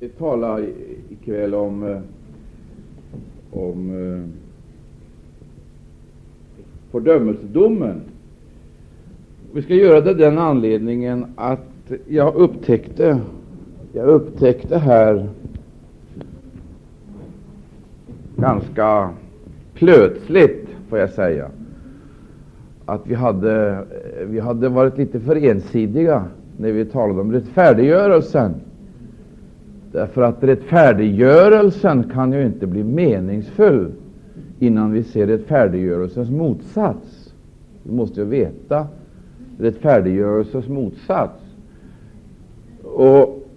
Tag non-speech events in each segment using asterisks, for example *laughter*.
Vi talar ikväll om, eh, om eh, fördömelsedomen. Vi ska göra det den anledningen att jag upptäckte, jag upptäckte här ganska plötsligt, får jag säga, att vi hade, vi hade varit lite för ensidiga när vi talade om rättfärdiggörelsen. Därför att rättfärdiggörelsen kan ju inte bli meningsfull innan vi ser rättfärdiggörelsens motsats. Vi måste ju veta rättfärdiggörelsens motsats. Och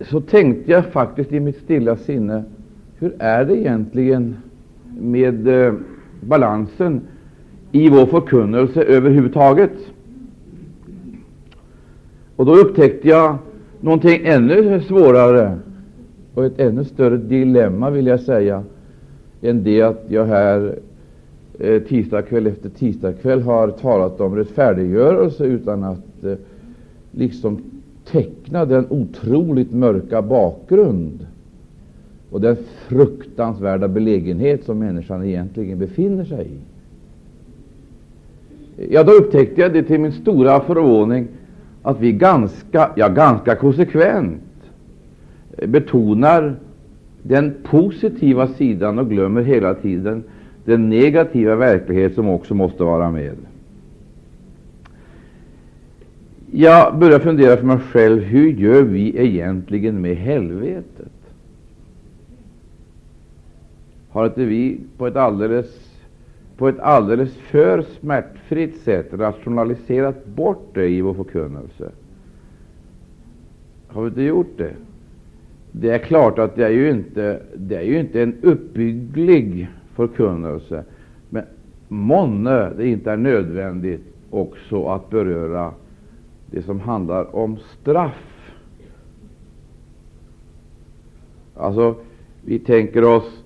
så tänkte jag faktiskt i mitt stilla sinne, hur är det egentligen med eh, balansen i vår förkunnelse överhuvudtaget? Och då upptäckte jag någonting ännu svårare och ett ännu större dilemma, vill jag säga, än det att jag här eh, tisdag kväll efter tisdag kväll har talat om rättfärdiggörelse utan att eh, liksom teckna den otroligt mörka bakgrund och den fruktansvärda belägenhet som människan egentligen befinner sig i. Ja, då upptäckte jag det till min stora förvåning att vi ganska, ja, ganska konsekvent betonar den positiva sidan och glömmer hela tiden den negativa verklighet som också måste vara med. Jag börjar fundera för mig själv, hur gör vi egentligen med helvetet? Har inte vi på ett alldeles på ett alldeles för smärtfritt sätt rationaliserat bort det i vår förkunnelse. Har vi inte gjort det? Det är klart att det är ju inte, det är ju inte en uppbygglig förkunnelse, men månne det inte är nödvändigt också att beröra det som handlar om straff. Alltså, vi tänker oss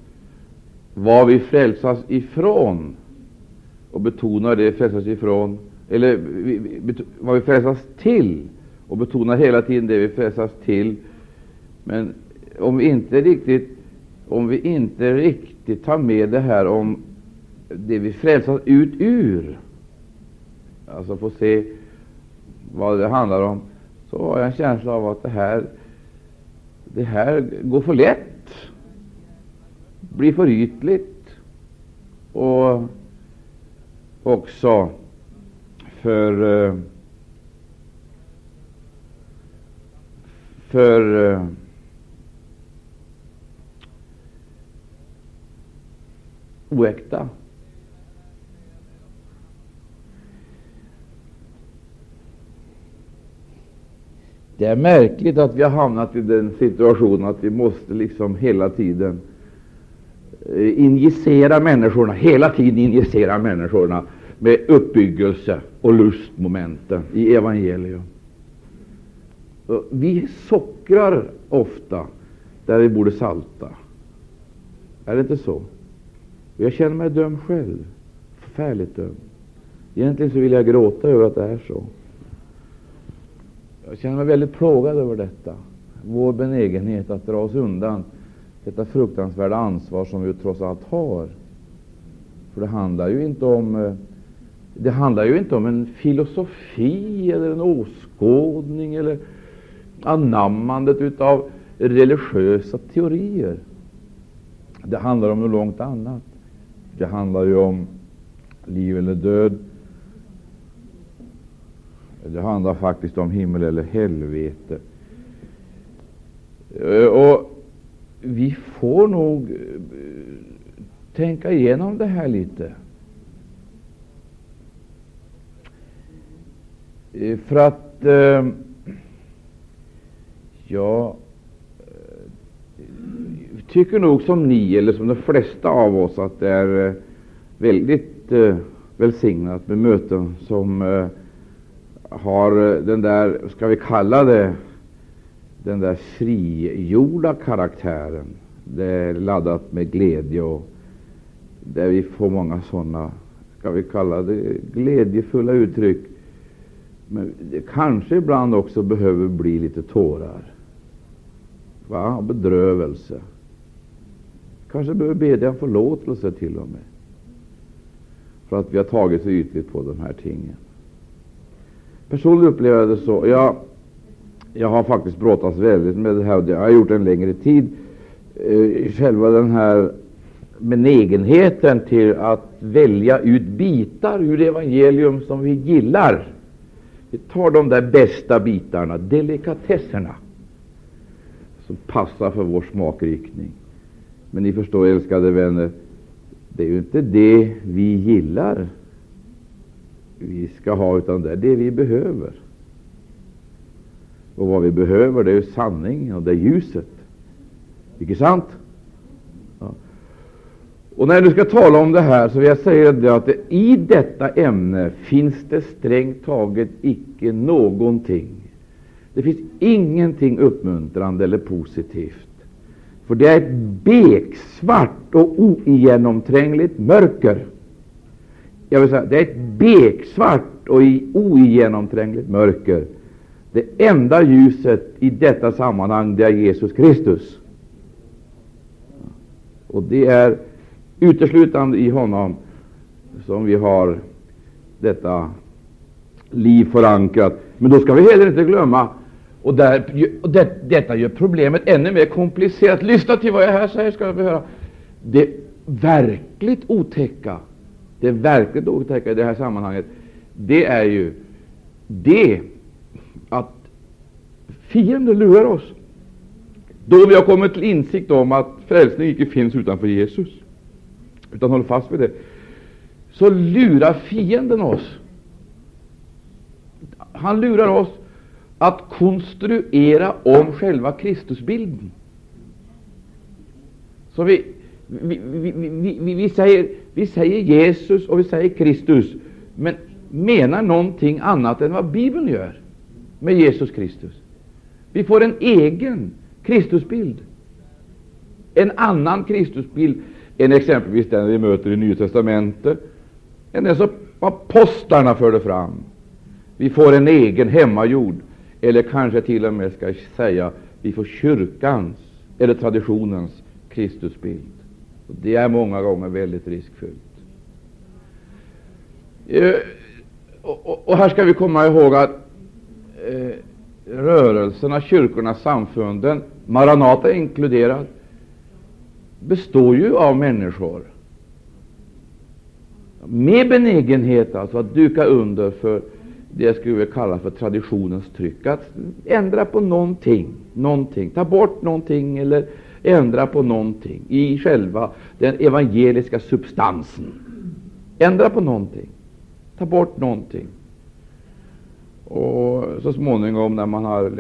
vad vi frälsas ifrån och betonar det frälsas ifrån, eller vi, vad vi frälsas till och betonar hela tiden det vi frälsas till. Men om vi inte riktigt, om vi inte riktigt tar med det här om det vi frälsas ut ur, alltså få se vad det handlar om, så har jag en känsla av att det här, det här går för lätt blir för ytligt och också för eh, för eh, oäkta. Det är märkligt att vi har hamnat i den situationen att vi måste liksom hela tiden måste Eh, injicera människorna, hela tiden injicera människorna med uppbyggelse och lustmomenten i evangelium. Vi sockrar ofta där vi borde salta. Är det inte så? Jag känner mig dömd själv. Förfärligt dömd. Egentligen så vill jag gråta över att det är så. Jag känner mig väldigt plågad över detta. Vår benägenhet att dra oss undan detta fruktansvärda ansvar som vi trots allt har. För det handlar ju inte om eh, det handlar ju inte om en filosofi eller en åskådning eller anammandet av religiösa teorier. Det handlar om något långt annat. Det handlar ju om liv eller död. Det handlar faktiskt om himmel eller helvete. Eh, och vi får nog eh, tänka igenom det här lite. Eh, för att eh, jag eh, tycker nog som ni, eller som de flesta av oss, att det är väldigt välsignat med möten som har den där, ska vi kalla det, den där frigjorda karaktären. Det är laddat med glädje och där vi får många sådana, ska vi kalla det, glädjefulla uttryck. Men det kanske ibland också behöver bli lite tårar. va? bedrövelse. Kanske behöver bedja förlåtelse till och med för att vi har tagit så ytligt på de här tingen. Personligen upplever jag det så. Jag, jag har faktiskt brottats väldigt med det här och det har jag gjort en längre tid. Eh, själva den här benägenheten till att välja ut bitar ur evangelium som vi gillar. Vi tar de där bästa bitarna, delikatesserna, som passar för vår smakriktning. Men ni förstår, älskade vänner, det är ju inte det vi gillar vi ska ha, utan det är det vi behöver. Och vad vi behöver, det är sanningen och det är ljuset. Icke sant? Ja. Och när jag nu ska tala om det här så vill jag säga det att det, i detta ämne finns det strängt taget icke någonting. Det finns ingenting uppmuntrande eller positivt. För det är ett beksvart och oigenomträngligt mörker. Jag vill säga, det är ett beksvart och oigenomträngligt mörker. Det enda ljuset i detta sammanhang det är Jesus Kristus. Och det är uteslutande i honom som vi har detta liv förankrat. Men då ska vi heller inte glömma, och, där, och det, detta gör problemet ännu mer komplicerat. Lyssna till vad jag här säger, ska vi höra. Det verkligt otäcka, det verkligt otäcka i det här sammanhanget, det är ju det att fienden lurar oss. Då vi har kommit till insikt om att frälsning icke finns utanför Jesus, utan håller fast vid det, så lurar fienden oss. Han lurar oss att konstruera om själva Kristusbilden. Så vi, vi, vi, vi, vi, säger, vi säger Jesus och vi säger Kristus, men menar någonting annat än vad Bibeln gör med Jesus Kristus. Vi får en egen Kristusbild, en annan Kristusbild än exempelvis den vi möter i Nya testamentet, än den som apostlarna förde fram. Vi får en egen hemmagjord, eller kanske till och med ska säga vi får kyrkans eller traditionens Kristusbild. Det är många gånger väldigt riskfyllt. Eh, och, här ska vi komma ihåg att eh, rörelserna, kyrkorna, samfunden, Maranata inkluderad, består ju av människor med benägenhet alltså att duka under för det jag skulle vilja kalla för traditionens tryck. Att ändra på någonting, någonting, ta bort någonting eller ändra på någonting i själva den evangeliska substansen. Ändra på någonting, ta bort någonting. Och så småningom, när man har,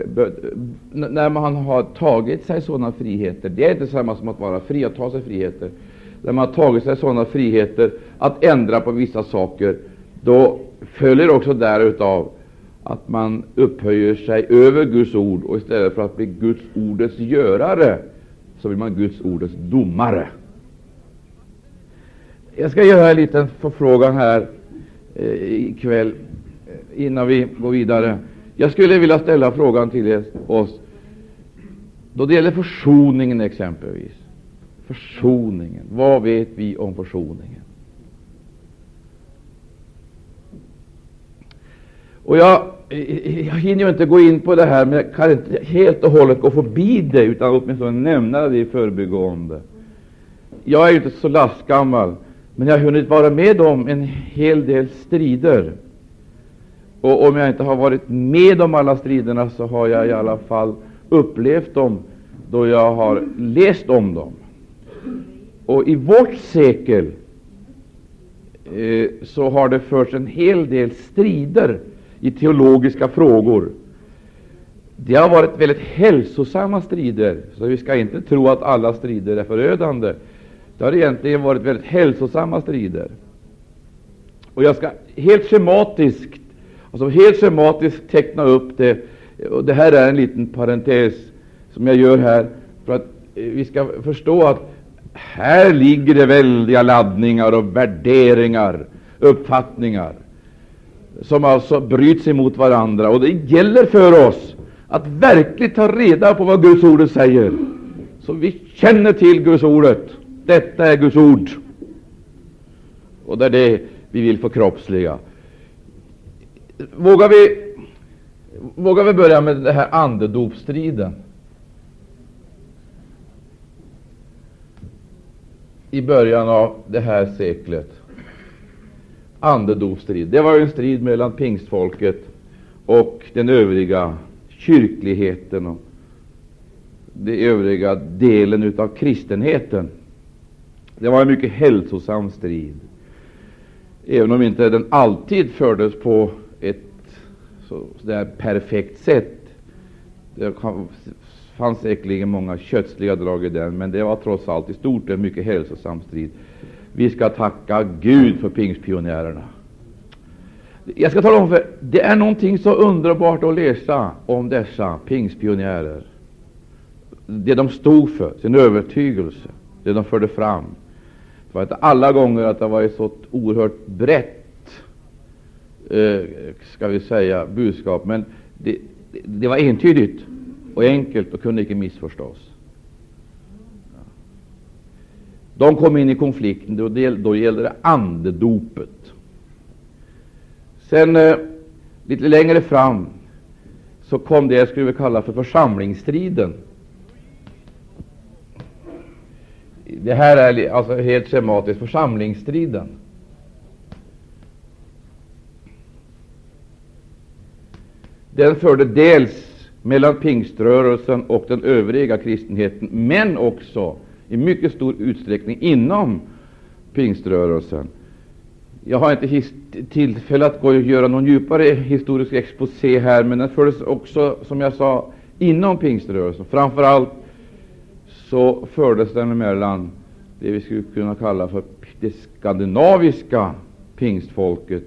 när man har tagit sig sådana friheter, det är inte samma som att vara fri, att ta sig friheter, när man har tagit sig sådana friheter att ändra på vissa saker, då följer också därutav att man upphöjer sig över Guds ord. Och istället för att bli Guds ordets görare så blir man Guds ordets domare. Jag ska göra en liten förfrågan här eh, ikväll. Eh, innan vi går vidare. Jag skulle vilja ställa frågan till er, oss då det gäller försoningen exempelvis. Försoningen. Vad vet vi om försoningen? Och jag, jag hinner ju inte gå in på det här, men jag kan inte helt och hållet gå förbi det, utan åtminstone nämna det i förbigående. Jag är ju inte så lastgammal, men jag har hunnit vara med om en hel del strider. Och om jag inte har varit med om alla striderna, så har jag i alla fall upplevt dem då jag har läst om dem. Och i vårt sekel eh, så har det förts en hel del strider i teologiska frågor. Det har varit väldigt hälsosamma strider, så vi ska inte tro att alla strider är förödande. Det har egentligen varit väldigt hälsosamma strider. Och jag ska helt schematiskt, och som helt schematiskt teckna upp det. Och det här är en liten parentes som jag gör här för att eh, vi ska förstå att här ligger det väldiga laddningar och värderingar, uppfattningar som alltså bryts emot varandra. Och det gäller för oss att verkligen ta reda på vad Guds ord säger, så vi känner till Guds ordet. Detta är Guds ord, och det är det vi vill förkroppsliga. Vågar vi, vågar vi börja med den här andedopstriden? I början av det här seklet. Andedopstrid. Det var en strid mellan pingstfolket och den övriga kyrkligheten och den övriga delen av kristenheten. Det var en mycket hälsosam strid, även om inte den alltid fördes på så, så där perfekt sätt. Det fanns säkerligen många kötsliga drag i den, men det var trots allt i stort en mycket hälsosam strid. Vi ska tacka Gud för pingstpionjärerna. Jag ska tala om för det är någonting så underbart att läsa om dessa pingstpionjärer. Det de stod för, sin övertygelse, det de förde fram. Det var inte alla gånger att det var så oerhört brett Eh, ska vi säga, budskap, men det, det var entydigt och enkelt och kunde icke missförstås. De kom in i konflikten, och det, då gällde det andedopet. Sen eh, lite längre fram så kom det jag skulle kalla för församlingsstriden. Det här är alltså helt schematiskt församlingsstriden. Den förde dels mellan pingströrelsen och den övriga kristenheten, men också i mycket stor utsträckning inom pingströrelsen. Jag har inte tillfälle att gå och göra någon djupare historisk exposé här, men den fördes också, som jag sa, inom pingströrelsen. Framför allt så fördes den mellan det vi skulle kunna kalla för det skandinaviska pingstfolket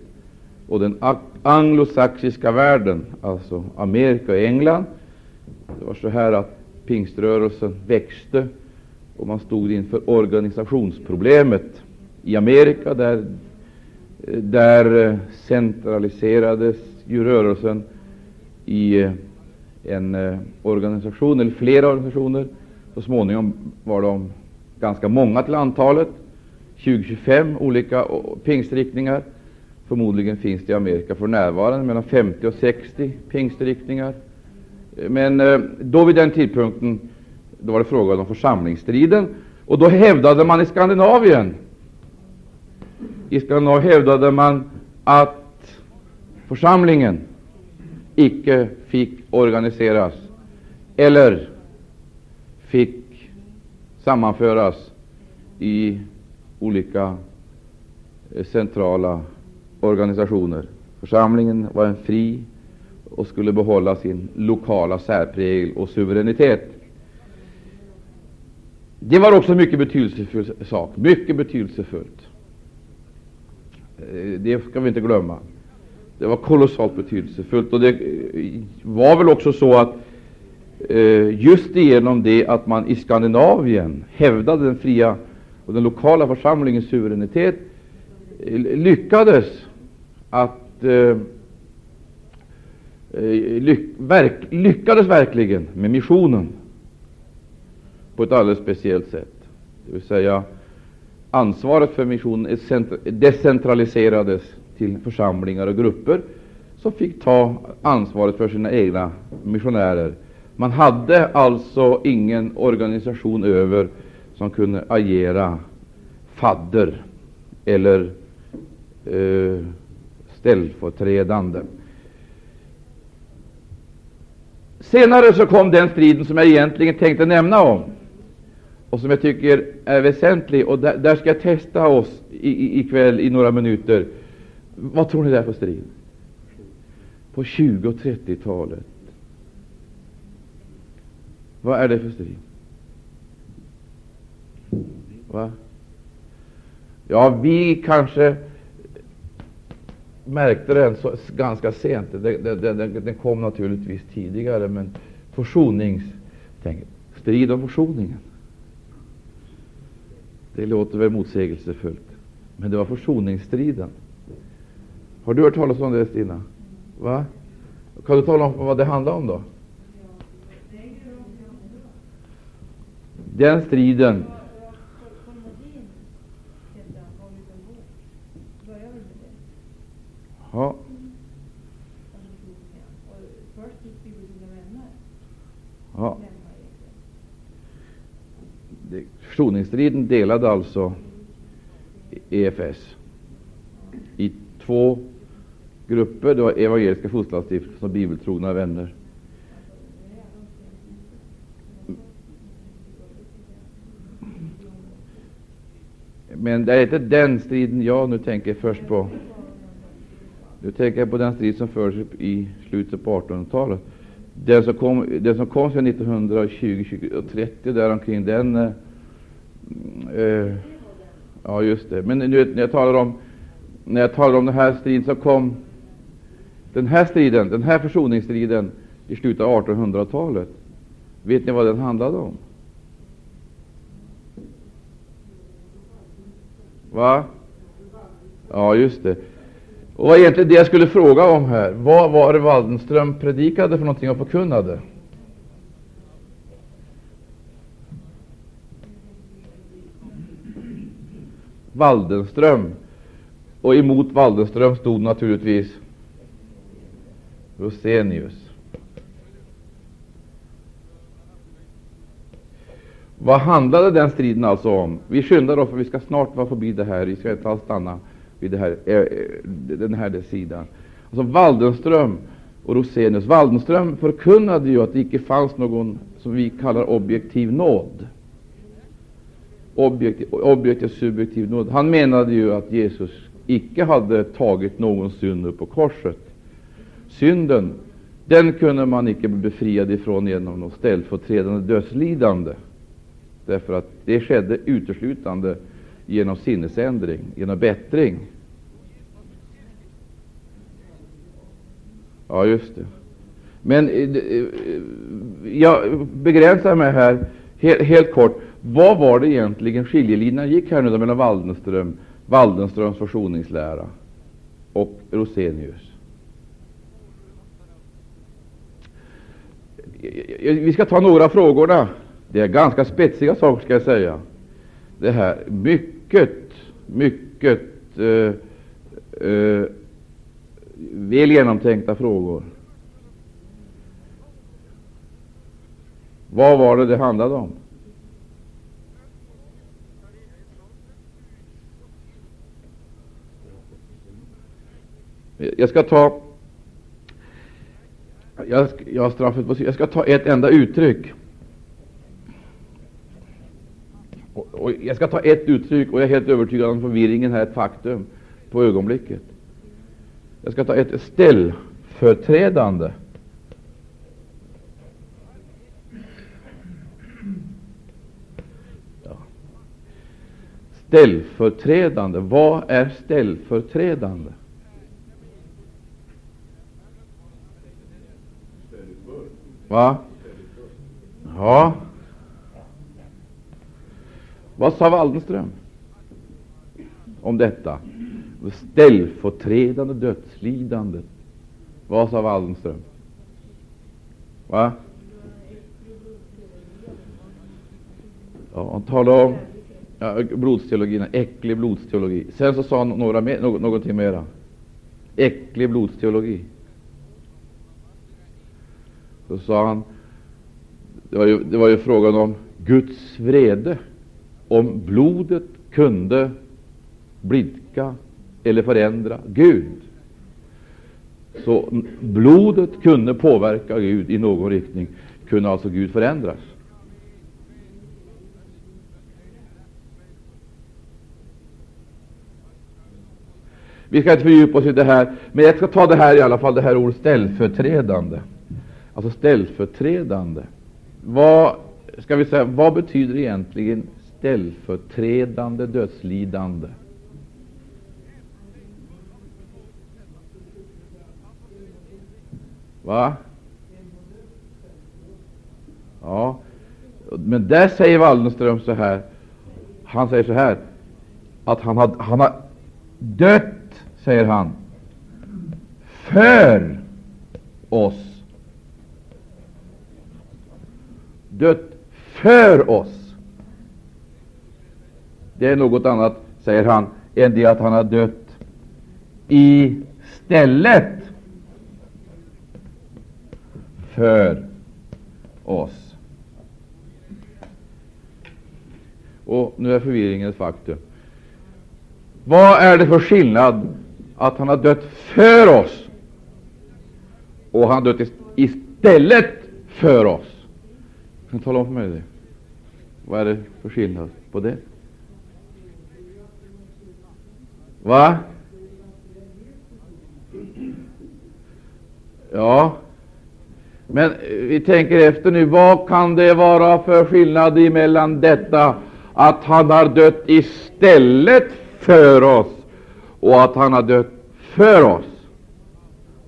och den anglosaxiska världen, alltså Amerika och England. Det var så här att pingströrelsen växte och man stod inför organisationsproblemet i Amerika, där där centraliserades ju rörelsen i en eh, organisation, eller flera organisationer. Så småningom var de ganska många till antalet, 20-25 olika pingstriktningar. Förmodligen finns det i Amerika för närvarande mellan 50 och 60 pingstriktningar. Men eh, då vid den tidpunkten då var det fråga om församlingsstriden, och då hävdade man i Skandinavien i Skandinavien hävdade man att församlingen icke fick organiseras eller fick sammanföras i olika eh, centrala organisationer. Församlingen var en fri och skulle behålla sin lokala särprägel och suveränitet. Det var också mycket betydelsefull sak, mycket betydelsefullt. Eh, det ska vi inte glömma. Det var kolossalt betydelsefullt. Och det eh, var väl också så att eh, just genom det att man i Skandinavien hävdade den fria och den lokala församlingens suveränitet lyckades att eh, eh, lyckades verkligen med missionen på ett alldeles speciellt sätt. Det vill säga ansvaret för missionen decentraliserades till församlingar och grupper som fick ta ansvaret för sina egna missionärer. Man hade alltså ingen organisation över som kunde agera fadder eller eh, ställföreträdande. Senare så kom den striden som jag egentligen tänkte nämna om och som jag tycker är väsentlig. Och där, där ska jag testa oss i, i, ikväll i några minuter. Vad tror ni det är för strid? På 20 och 30-talet. Vad är det för strid? Va? Ja, vi kanske märkte den så, ganska sent. Den, den, den, den, kom naturligtvis tidigare, men försonings... Tänk, strid om försoningen. Det låter väl motsägelsefullt, men det var försoningsstriden. Har du hört talas om det, Stina? Va? Kan du tala om vad det handlar om då? Den striden Ja. Ja. Försoningsstriden delade alltså EFS i två grupper. Det var evangeliska fosterlandsstiftelsen och bibeltrogna vänner. Men det är inte den striden jag nu tänker först på. Nu tänker jag på den strid som fördes i slutet på 1800-talet. Den som kom, den som kom sedan 1920, 20 och 30 däromkring, den eh, eh, Ja, just det. Men nu, när jag talar om när jag talar om den här striden som kom den här striden, den här försoningsstriden i slutet av 1800-talet, vet ni vad den handlade om? Va? Ja, just det. Och vad egentligen det jag skulle fråga om här, vad var det Waldenström predikade för någonting och förkunnade? Waldenström. Och emot Waldenström stod naturligtvis Rosenius. Vad handlade den striden alltså om? Vi skyndar oss, för vi ska snart vara förbi det här. Vi ska inte alls stanna vid det här, eh, den här sidan. Alltså Waldenström och Rosenius. Waldenström förkunnade ju att det icke fanns någon som vi kallar objektiv nåd. Objektiv, objektiv subjektiv nåd. Han menade ju att Jesus icke hade tagit någon synd upp på korset. Synden, den kunde man icke bli befriad ifrån genom något ställföreträdande dödslidande. Därför att det skedde uteslutande genom sinnesändring, genom bättring. Ja, just det. Men eh, eh, jag begränsar mig här helt, helt kort. Vad var det egentligen skiljelinjen gick här nu mellan Waldenström, Waldenströms försoningslära och Rosenius? Eh, vi ska ta några frågorna. Det är ganska spetsiga saker, ska jag säga. Det här mycket, mycket uh, uh, väl genomtänkta frågor. Vad var det det handlade om? Jag ska ta jag, jag, har straffet på Jag ska ta ett enda uttryck. Och, och jag ska ta ett uttryck, och jag är helt övertygad om förvirringen här är ett faktum på ögonblicket. Jag ska ta ett ställföreträdande. Ja. Ställföreträdande. Vad är ställföreträdande? Va? Ja. Vad sa Waldenström om detta? Ställföreträdande dödslidande. Vad sa Waldenström? Va? Ja, han talade om ja, blodsteologin, äcklig blodsteologi. Sen så sa han några mer, något, någonting mera. Äcklig blodsteologi. Så sa han, det var ju, det var ju frågan om Guds vrede, om blodet kunde blidka eller förändra Gud. Så blodet kunde påverka Gud i någon riktning, kunde alltså Gud förändras. Vi ska inte fördjupa oss i det här, men jag ska ta det här i alla fall, det här ordet ställföreträdande. Alltså ställföreträdande. Vad, ska vi säga, vad betyder egentligen ställföreträdande dödslidande? Va? Ja, men där säger Wallenström så här. Han säger så här att han har, han har dött, säger han, för oss. Dött för oss det är något annat, säger han, än det att han har dött i stället för oss. Och nu är förvirringen ett faktum. Vad är det för skillnad att han har dött för oss och han har dött istället för oss? Kan du tala om för mig det? Vad är det för skillnad på det? Va? Ja, men vi tänker efter nu. Vad kan det vara för skillnad mellan detta att han har dött istället för oss och att han har dött för oss?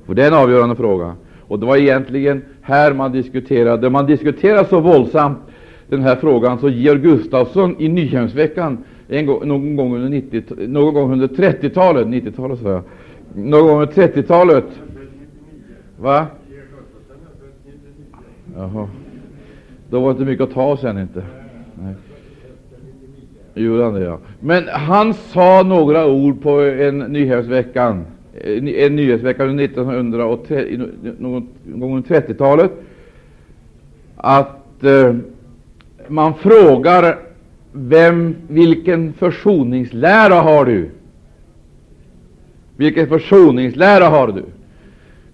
För det är en avgörande fråga. Och det var egentligen här man diskuterade. Man diskuterade så våldsamt den här frågan så Georg Gustafsson i Nyhemsveckan en gång, någon gång under 90, någon gång under 30-talet, 90-talet sa jag, någon gång under 30-talet. Va? Jaha. Då var det inte mycket att ta sen inte. Nej. Gjorde han det, ja. Men han sa några ord på en Nyhetsveckan, en nyhetsvecka under 1930, någon gång under 30-talet, att eh, man frågar vem, vilken försoningslära har du? Vilken försoningslära har du?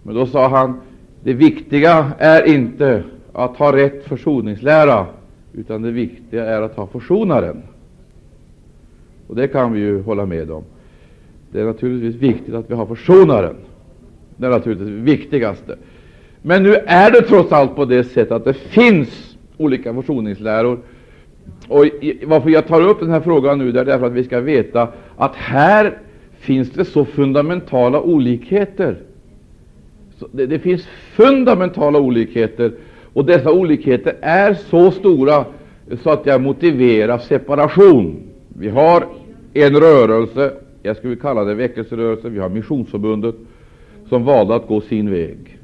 Men då sa han, det viktiga är inte att ha rätt försoningslära, utan det viktiga är att ha försonaren. Och det kan vi ju hålla med om. Det är naturligtvis viktigt att vi har försonaren. Det är naturligtvis det viktigaste. Men nu är det trots allt på det sättet att det finns olika försoningsläror. Och varför jag tar upp den här frågan nu, det är därför att vi ska veta att här finns det så fundamentala olikheter. Så det, det finns fundamentala olikheter, och dessa olikheter är så stora så att jag motiverar separation. Vi har en rörelse, jag skulle kalla det väckelserörelse, vi har Missionsförbundet, som valde att gå sin väg.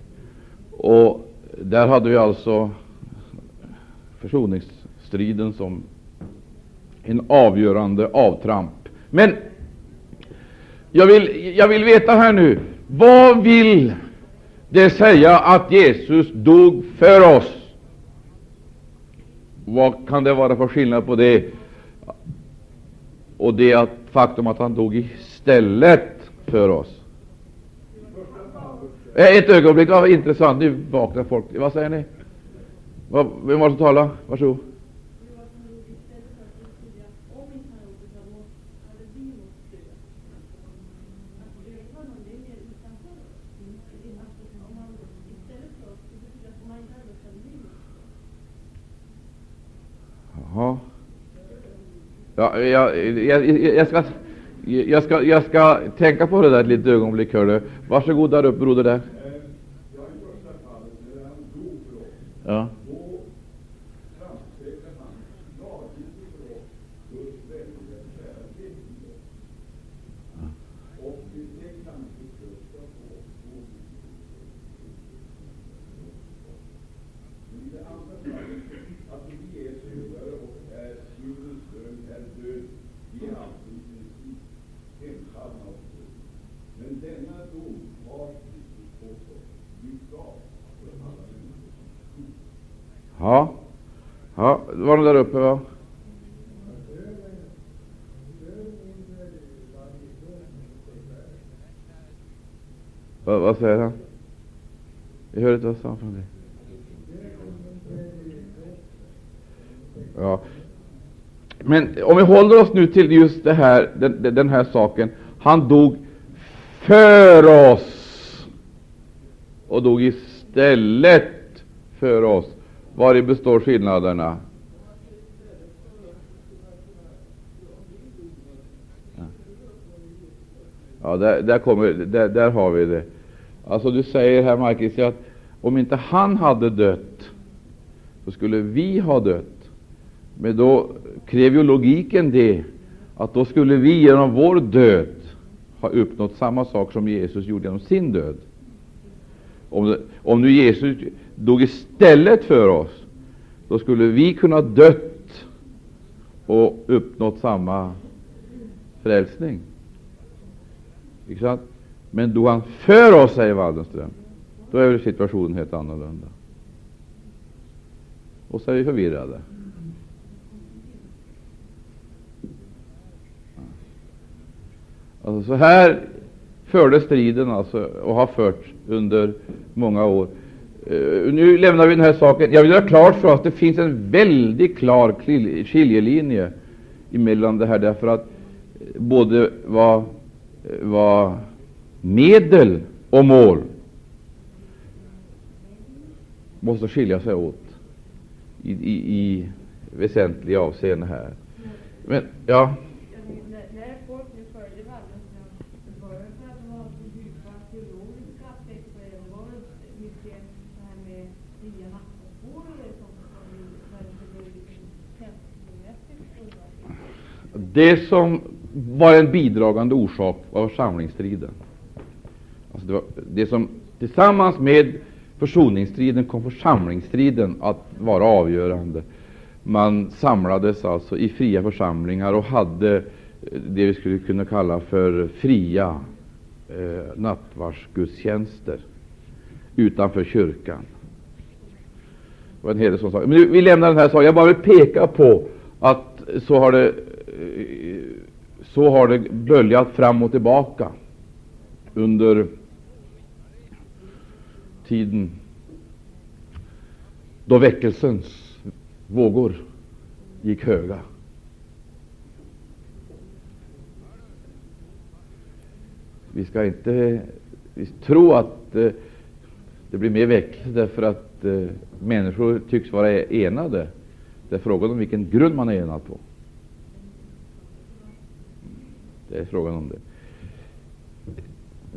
Och där hade vi alltså försoningsstriden som en avgörande avtramp. Men jag vill, jag vill veta här nu, vad vill det säga att Jesus dog för oss? Vad kan det vara för skillnad på det och det att faktum att han dog istället för oss? Eh, ett ögonblick, vad intressant. Nu vaknar folk. Vad säger ni? Vem var det som talade? Varsågod. Jaha. Ja, jag, jag, jag, ska, jag, ska, jag ska tänka på det där ett litet ögonblick. Hör Varsågod där uppe, broder. Där. Ja. Ja, ja det var de där uppe, va? Va, vad säger han? Jag hörde inte vad han sa från dig? Ja. Men om vi håller oss nu till just det här, den, den här saken. Han dog för oss och dog istället för oss. Vari består skillnaderna? Ja, där, där, kommer, där, där har vi det. Alltså Du säger här, Marcus, att om inte han hade dött, så skulle vi ha dött. Men då kräver ju logiken det, att då skulle vi genom vår död ha uppnått samma sak som Jesus gjorde genom sin död. Om, om nu Jesus dog istället för oss, då skulle vi kunna dött och uppnått samma frälsning. Men då han för oss, säger Waldenström, då är situationen helt annorlunda. Och så är vi förvirrade. Alltså, så här förde striden alltså, och har förts under många år. Uh, nu lämnar vi den här saken. Jag vill göra klart för oss att det finns en väldigt klar skiljelinje emellan det här, därför att eh, både vad, eh, vad medel och mål måste skilja sig åt i, i, i väsentliga avseenden här. Men, ja. Det som var en bidragande orsak var församlingsstriden. Alltså det, var det som tillsammans med försoningsstriden kom församlingsstriden att vara avgörande. Man samlades alltså i fria församlingar och hade eh, det vi skulle kunna kalla för fria eh, nattvardsgudstjänster utanför kyrkan. Det var en hel del sådana Men vi lämnar den här saken. Jag bara vill peka på att så har det Eh, så har det böljat fram och tillbaka under tiden då väckelsens vågor gick höga. Vi ska inte tro att eh, det blir mer väckelse därför att eh, människor tycks vara enade. Det är frågan om vilken grund man är enad på. Det är frågan om det.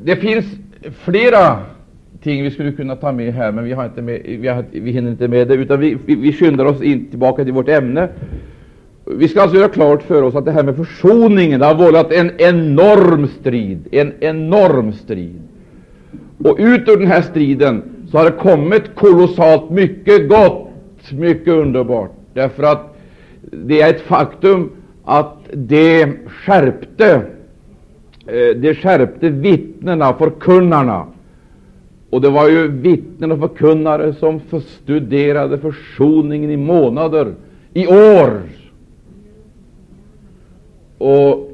Det finns flera ting vi skulle kunna ta med här, men vi, har inte med, vi, har, vi hinner inte med det, utan vi, vi, vi skyndar oss in tillbaka till vårt ämne. Vi ska alltså göra klart för oss att det här med försoningen har vållat en enorm strid, en enorm strid. Och ut ur den här striden så har det kommit kolossalt mycket gott, mycket underbart, därför att det är ett faktum att det skärpte, eh, det skärpte vittnena, förkunnarna. Och det var ju vittnen och förkunnare som studerade försoningen i månader, i år. Och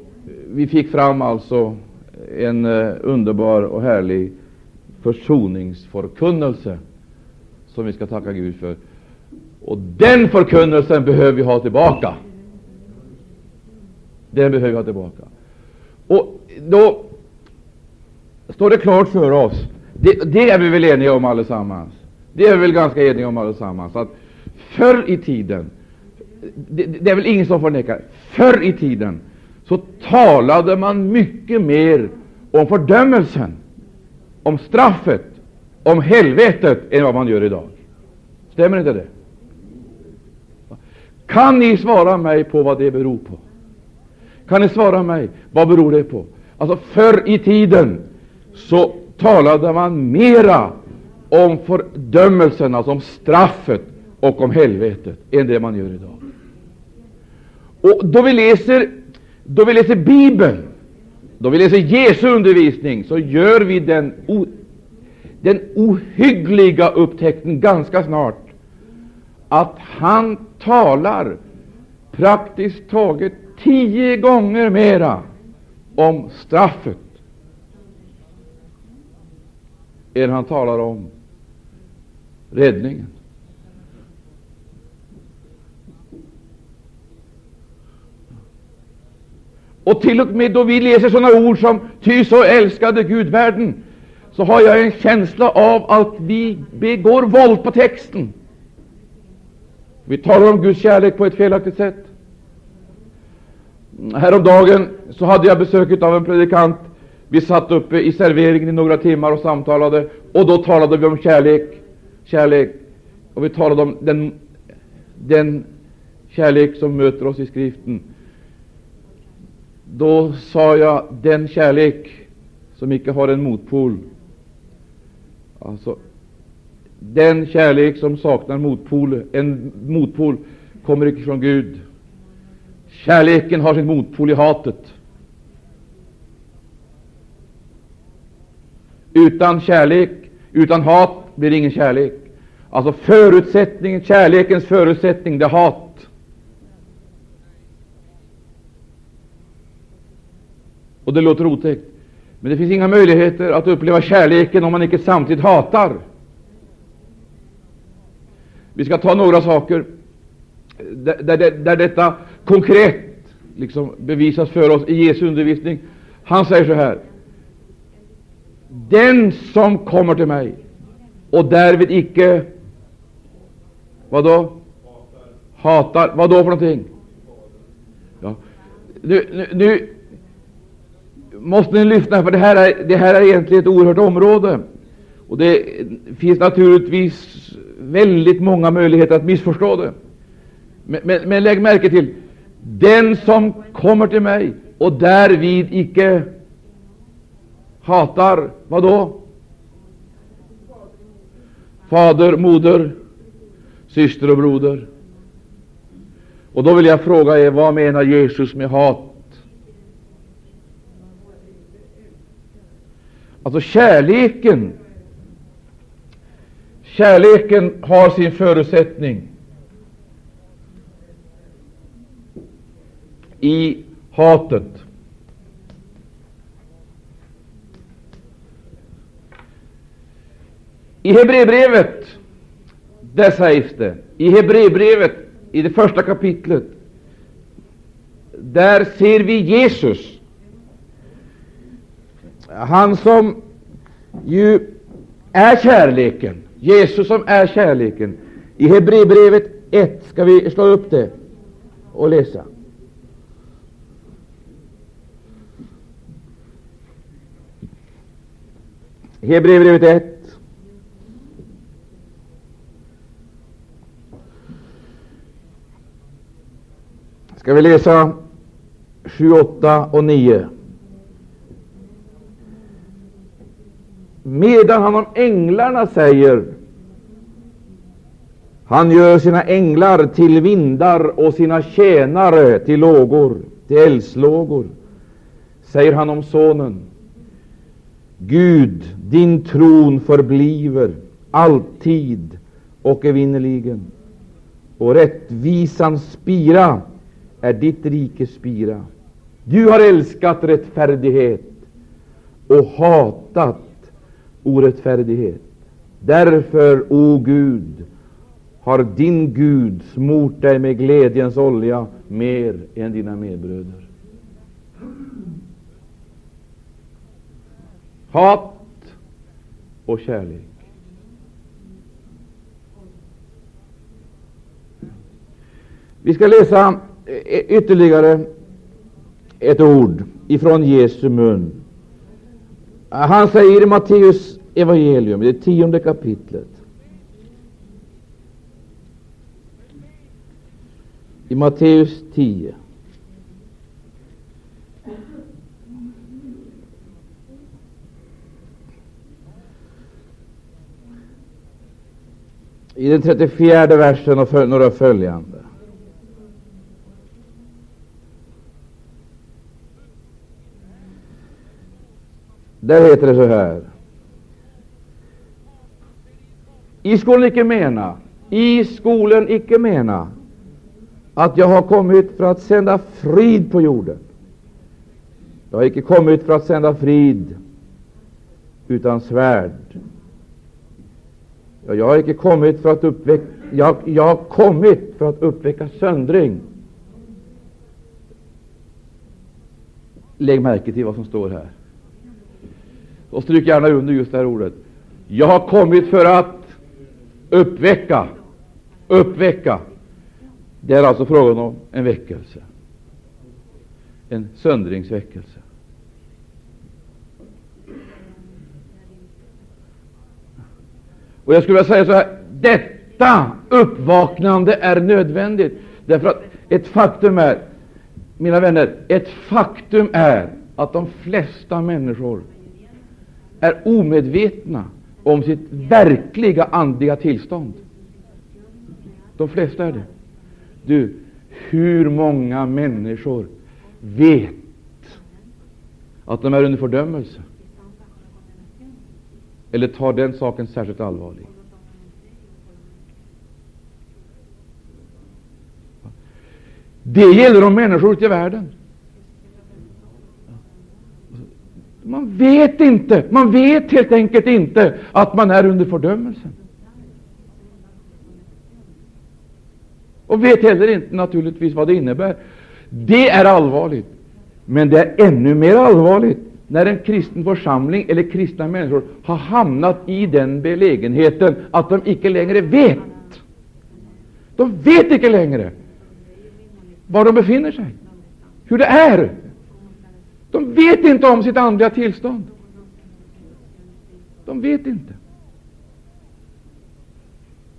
vi fick fram alltså en eh, underbar och härlig försoningsförkunnelse som vi ska tacka Gud för. Och den förkunnelsen behöver vi ha tillbaka. Den behöver vi ha tillbaka. Och då står det klart för oss, det, det är vi väl eniga om allesammans, det är vi väl ganska eniga om allesammans, att förr i tiden, det, det är väl ingen som förnekar, förr i tiden så talade man mycket mer om fördömelsen, om straffet, om helvetet än vad man gör idag. Stämmer inte det? Kan ni svara mig på vad det beror på? Kan ni svara mig? Vad beror det på? Alltså, förr i tiden så talade man mera om fördömelsen, alltså om straffet och om helvetet, än det man gör idag. Och då vi läser, då vi läser Bibeln, då vi läser Jesu undervisning, så gör vi den, o, den ohyggliga upptäckten ganska snart att han talar praktiskt taget tio gånger mera om straffet än han talar om räddningen. Och till och med då vi läser sådana ord som ”ty så älskade Gud världen”, så har jag en känsla av att vi begår våld på texten. Vi talar om Guds kärlek på ett felaktigt sätt. Häromdagen så hade jag besök av en predikant. Vi satt uppe i serveringen i några timmar och samtalade, och då talade vi om kärlek. Kärlek. Och vi talade om den, den kärlek som möter oss i Skriften. Då sa jag den kärlek som icke har en motpol. Alltså, den kärlek som saknar motpol, en motpol kommer icke från Gud. Kärleken har sin motpol i hatet. Utan kärlek, utan hat blir det ingen kärlek. Alltså förutsättningen, kärlekens förutsättning, det är hat. Och det låter otäckt. Men det finns inga möjligheter att uppleva kärleken om man inte samtidigt hatar. Vi ska ta några saker där, där, där detta konkret liksom bevisas för oss i Jesu undervisning. Han säger så här. Den som kommer till mig och därvid icke vad då? Hatar. Vad då för någonting? Ja. Nu, nu, nu måste ni lyssna, för det här, är, det här är egentligen ett oerhört område. Och Det finns naturligtvis väldigt många möjligheter att missförstå det. Men, men, men lägg märke till den som kommer till mig och därvid icke hatar, vad då? Fader, moder, syster och broder. Och då vill jag fråga er, vad menar Jesus med hat? Alltså kärleken Kärleken har sin förutsättning i hatet. I Hebreerbrevet, där sägs det, i Hebreerbrevet, i det första kapitlet, där ser vi Jesus, han som ju är kärleken, Jesus som är kärleken. I Hebreerbrevet 1 ska vi slå upp det och läsa. Hebreerbrevet 1. Ska vi läsa 7, 8 och 9. Medan han om änglarna säger han gör sina änglar till vindar och sina tjänare till lågor, till eldslågor, säger han om Sonen. Gud, din tron förbliver alltid och evinnerligen, och rättvisans spira är ditt rikes spira. Du har älskat rättfärdighet och hatat orättfärdighet. Därför, o Gud, har din Gud smort dig med glädjens olja mer än dina medbröder. Hat och kärlek. Vi ska läsa eh, ytterligare ett ord ifrån Jesu mun. Han säger i Matteus evangelium, det tionde kapitlet, i Matteus 10, i den 34 versen och några följande. Där heter det så här. I skolan icke mena, i skolan icke mena att jag har kommit för att sända frid på jorden. Jag har icke kommit för att sända frid utan svärd. Jag har icke kommit för att uppväcka jag, jag har kommit för att uppväcka söndring. Lägg märke till vad som står här. Och stryk gärna under just det här ordet. Jag har kommit för att uppväcka. Uppväcka. Det är alltså frågan om en väckelse. En söndringsväckelse. Och jag skulle vilja säga så här, detta uppvaknande är nödvändigt. Därför att ett faktum är, mina vänner, ett faktum är att de flesta människor är omedvetna om sitt verkliga andliga tillstånd. De flesta är det. Du, hur många människor vet att de är under fördömelse? Eller tar den saken särskilt allvarligt. Det gäller om människor ute i världen. Man vet inte, man vet helt enkelt inte att man är under fördömelsen. Och vet heller inte naturligtvis vad det innebär. Det är allvarligt. Men det är ännu mer allvarligt när en kristen församling eller kristna människor har hamnat i den belägenheten att de icke längre vet. De vet icke längre var de befinner sig, hur det är. De vet inte om sitt andliga tillstånd. De vet inte.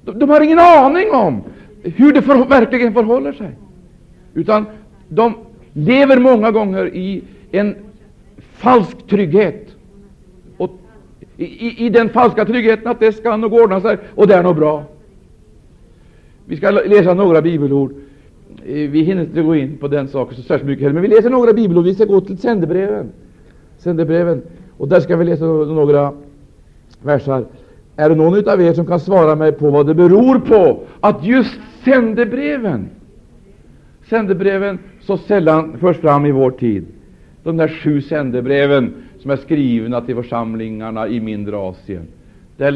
De, de har ingen aning om hur det för, verkligen förhåller sig, utan de lever många gånger i en falsk trygghet. Och i, i, den falska tryggheten att det ska nog ordna sig och det är nog bra. Vi ska läsa några bibelord. Eh, vi hinner inte gå in på den saken så särskilt mycket heller, men vi läser några bibelord. Vi ska gå till sändebreven. sändebreven. Och där ska vi läsa några versar. Är det någon av er som kan svara mig på vad det beror på att just sändebreven sändebreven så sällan förs fram i vår tid? De där sju sändebreven som är skrivna till församlingarna i mindre Asien. Det är,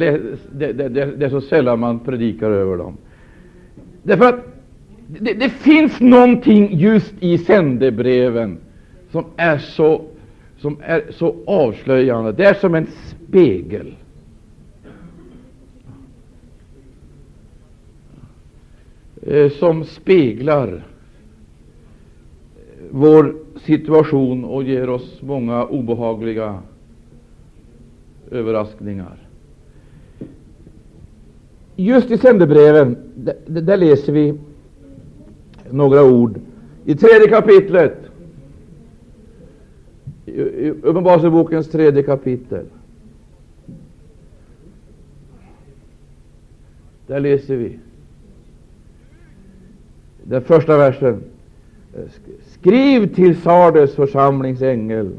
det, det, det är så sällan man predikar över dem. Därför att det, det, finns någonting just i sändebreven som är så, som är så avslöjande. Det är som en spegel. Eh, som speglar vår situation och ger oss många obehagliga överraskningar. Just i sändebreven, där, där läser vi några ord i tredje kapitlet, i Uppenbarelsebokens tredje kapitel. Där läser vi den första versen. Skriv till Sardes församlingsängel.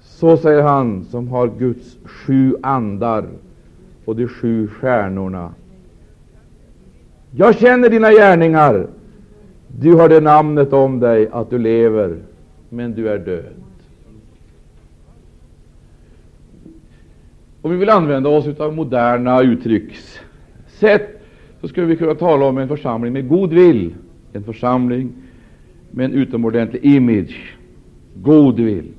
Så säger han som har Guds sju andar och de sju stjärnorna. Jag känner dina gärningar. Du har det namnet om dig att du lever, men du är död. Om vi vill använda oss av moderna uttryckssätt så skulle vi kunna tala om en församling med god vill, en församling med en utomordentlig image, goodwill.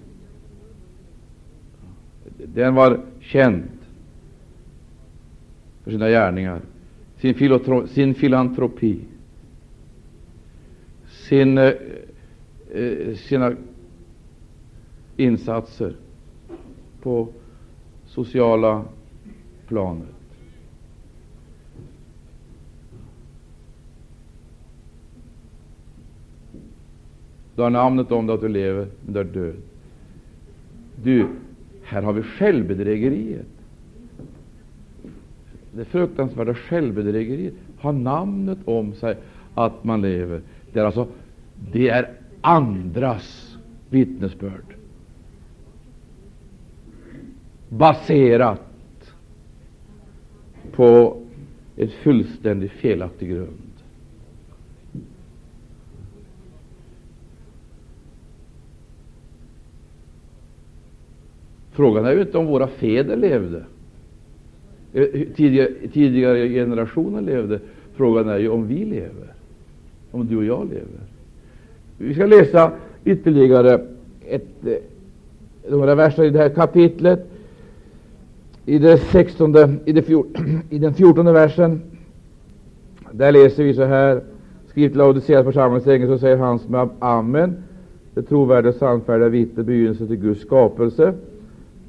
Den var känd för sina gärningar sin, sin filantropi, sin, eh, eh, sina insatser på sociala planet. Du har namnet om dig att du lever, men du är död. Du, här har vi självbedrägeriet det fruktansvärda självbedrägeriet har namnet om sig att man lever. Det är alltså det är andras vittnesbörd, baserat på en fullständigt felaktig grund. Frågan är ju inte om våra fäder levde. Eh, tidigare, tidigare generationer levde. Frågan är ju om vi lever, om du och jag lever. Vi ska läsa ytterligare ett, eh, några verser i det här kapitlet. I, det 16, i, det fjort, *clears throat* I den fjortonde versen där läser vi så här. Skriv till Laodiceas församlingsängel, så säger han som är Amen, det trovärdiga och sannfärdiga vittnet, begynnelsen till Guds skapelse.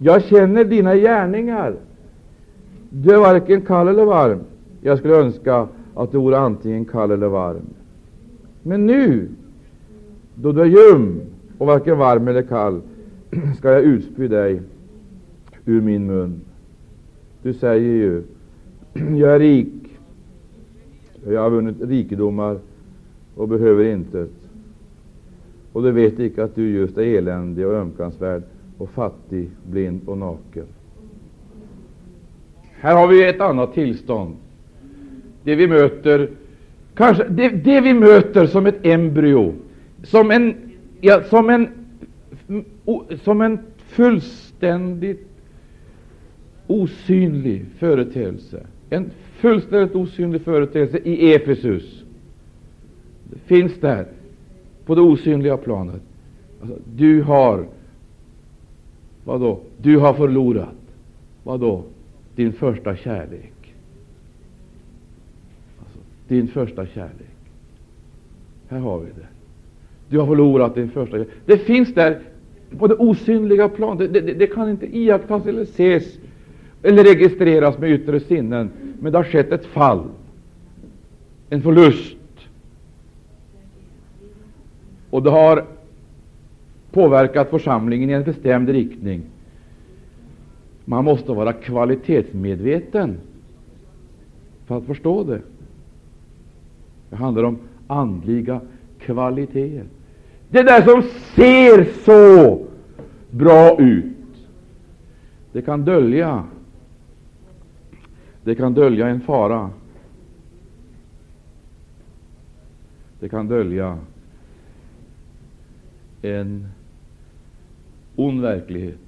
Jag känner dina gärningar du är varken kall eller varm. Jag skulle önska att du vore antingen kall eller varm. Men nu, då du är ljum och varken varm eller kall, *clears throat* ska jag utspy dig ur min mun. Du säger ju, *clears throat* jag är rik, jag har vunnit rikedomar och behöver intet. Och du vet icke att du just är eländig och ömkansvärd och fattig, blind och naken. Här har vi ett annat tillstånd. Det vi möter, kanske det, det vi möter som ett embryo, som en, ja, som en, som en fullständigt osynlig företeelse. En fullständigt osynlig företeelse i Efesus. Det finns där, på det osynliga planet. Alltså, du har vad då? Du har förlorat vadå? Din första kärlek. Alltså, din första kärlek. Här har vi det. Du har förlorat din första kärlek. Det finns där på det osynliga planet. Det, det, det kan inte iakttas eller ses eller registreras med yttre sinnen, men det har skett ett fall, en förlust. Och det har påverkat församlingen i en bestämd riktning. Man måste vara kvalitetsmedveten för att förstå det. Det handlar om andliga kvaliteter. Det där som ser så bra ut, det kan dölja det kan dölja en fara. Det kan dölja en ond verklighet.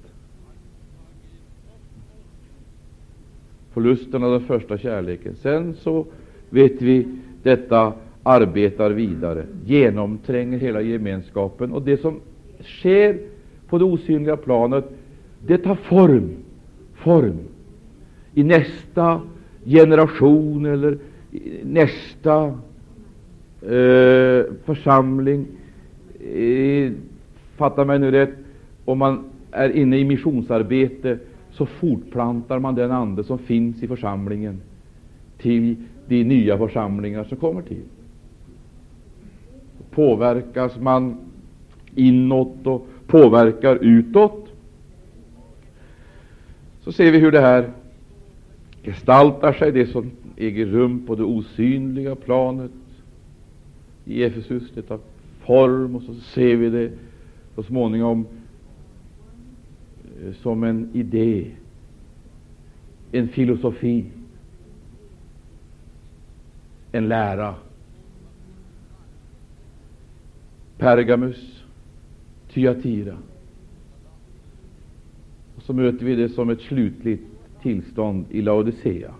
Förlusten av den första kärleken. Sen så vet vi detta arbetar vidare, genomtränger hela gemenskapen. Och det som sker på det osynliga planet, det tar form, form i nästa generation eller nästa eh, församling. Eh, fatta mig nu rätt, om man är inne i missionsarbete så fortplantar man den ande som finns i församlingen till de nya församlingar som kommer till. Påverkas man inåt och påverkar utåt, så ser vi hur det här gestaltar sig, det som äger rum på det osynliga planet i Efesus. Det tar form, och så ser vi det så småningom som en idé, en filosofi, en lära. Pergamus, Thyatira. Och så möter vi det som ett slutligt tillstånd i Laodicea.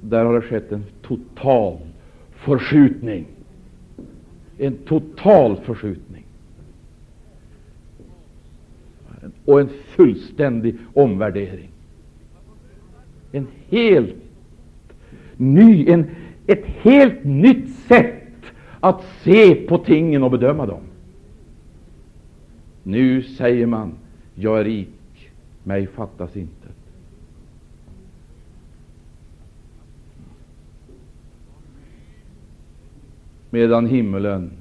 Där har det skett en total förskjutning. En total förskjutning. Och en fullständig omvärdering. En helt ny, en, ett helt nytt sätt att se på tingen och bedöma dem. Nu säger man, jag är rik mig fattas inte. Medan himmelen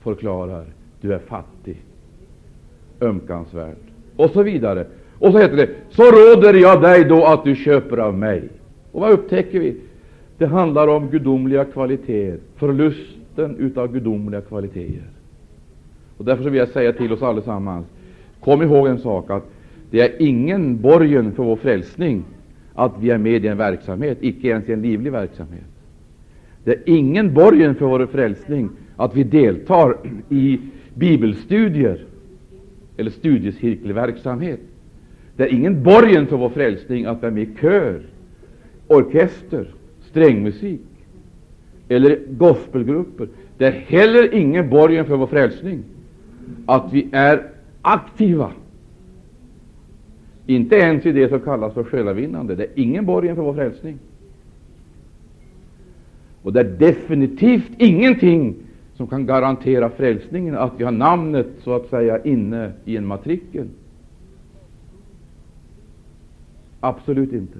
förklarar, du är fattig, ömkansvärd, och så vidare. Och så heter det, så råder jag dig då att du köper av mig. Och vad upptäcker vi? Det handlar om gudomliga kvaliteter, förlusten utav gudomliga kvaliteter. Och därför vill jag säga till oss allesammans, kom ihåg en sak, att det är ingen borgen för vår frälsning att vi är med i en verksamhet, icke ens i en livlig verksamhet. Det är ingen borgen för vår frälsning att vi deltar i bibelstudier eller studiecirkelverksamhet. Det är ingen borgen för vår frälsning att vara med i kör, orkester, strängmusik eller gospelgrupper. Det är heller ingen borgen för vår frälsning att vi är aktiva inte ens i det som kallas för själavinnande. Det är ingen borgen för vår frälsning. Och det är definitivt ingenting som kan garantera frälsningen, att vi har namnet så att säga inne i en matrikel. Absolut inte.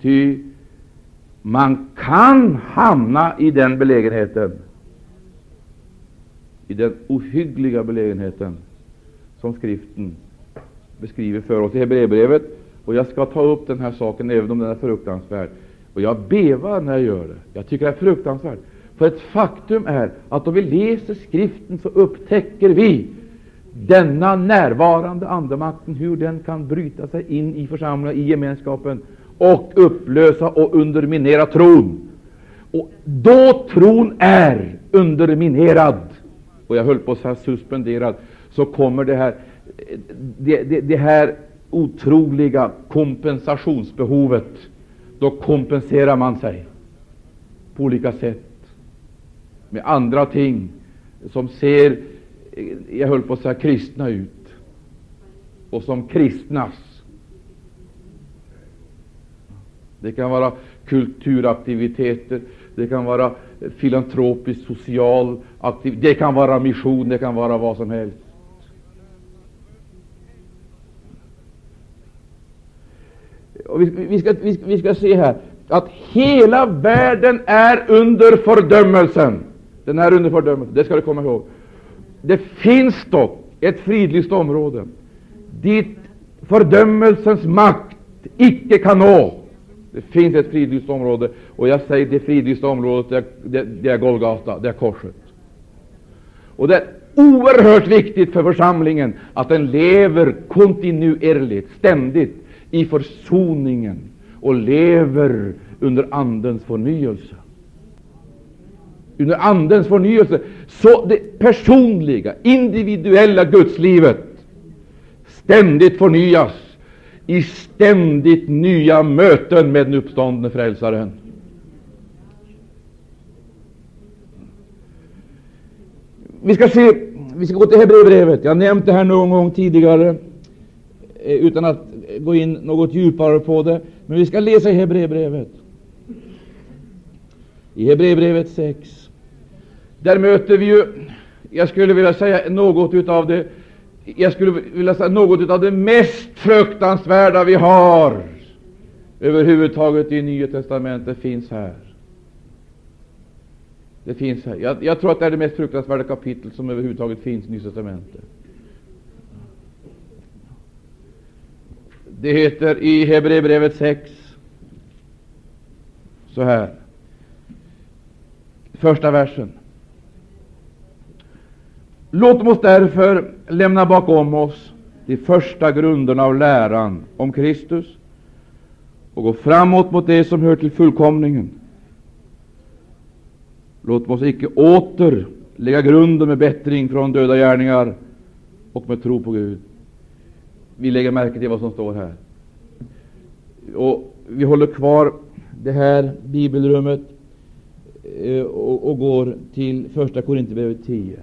Ty man kan hamna i den belägenheten, i den ohyggliga belägenheten som skriften beskriver för oss i Hebreerbrevet. Och jag ska ta upp den här saken, även om den är fruktansvärd. Och jag bevar när jag gör det. Jag tycker det är fruktansvärt. För ett faktum är att om vi läser skriften så upptäcker vi denna närvarande andemakten, hur den kan bryta sig in i församlingen, i gemenskapen och upplösa och underminera tron. Och då tron är underminerad, och jag höll på att säga suspenderad, så kommer det här, det, det, det här otroliga kompensationsbehovet. Då kompenserar man sig på olika sätt med andra ting som ser, jag höll på att säga kristna ut, och som kristnas. Det kan vara kulturaktiviteter, det kan vara filantropisk social aktivitet, det kan vara mission, det kan vara vad som helst. Och vi, vi, ska, vi, vi ska se här att hela världen är under fördömelsen. Den är under fördömelse, det ska du komma ihåg. Det finns dock ett fridlyst område dit fördömelsens makt icke kan nå. Det finns ett fridlyst område, och jag säger det fridlysta området, det är, det, det är Golgata, det är korset. Och det är oerhört viktigt för församlingen att den lever kontinuerligt, ständigt, i försoningen och lever under Andens förnyelse. Under Andens förnyelse. Så det personliga, individuella gudslivet ständigt förnyas i ständigt nya möten med den uppståndne Frälsaren. Vi ska se, vi ska gå till Hebreerbrevet. Jag har nämnt det här någon gång tidigare eh, utan att gå in något djupare på det. Men vi ska läsa i Hebreerbrevet. I Hebreerbrevet 6. Där möter vi ju, jag skulle vilja säga något utav det jag skulle vilja säga något av det mest fruktansvärda vi har överhuvudtaget i Nya testamentet finns här. Det finns här. Jag, jag, tror att det är det mest fruktansvärda kapitel som överhuvudtaget finns i Nya testamentet. Det heter i Hebreerbrevet 6 så här. Första versen. Låt oss därför lämna bakom oss de första grunderna av läran om Kristus och gå framåt mot det som hör till fullkomningen. Låt oss icke åter lägga grunden med bättring från döda gärningar och med tro på Gud. Vi lägger märke till vad som står här. Och Vi håller kvar det här bibelrummet eh, och går till Första Korinthierbrevet 10.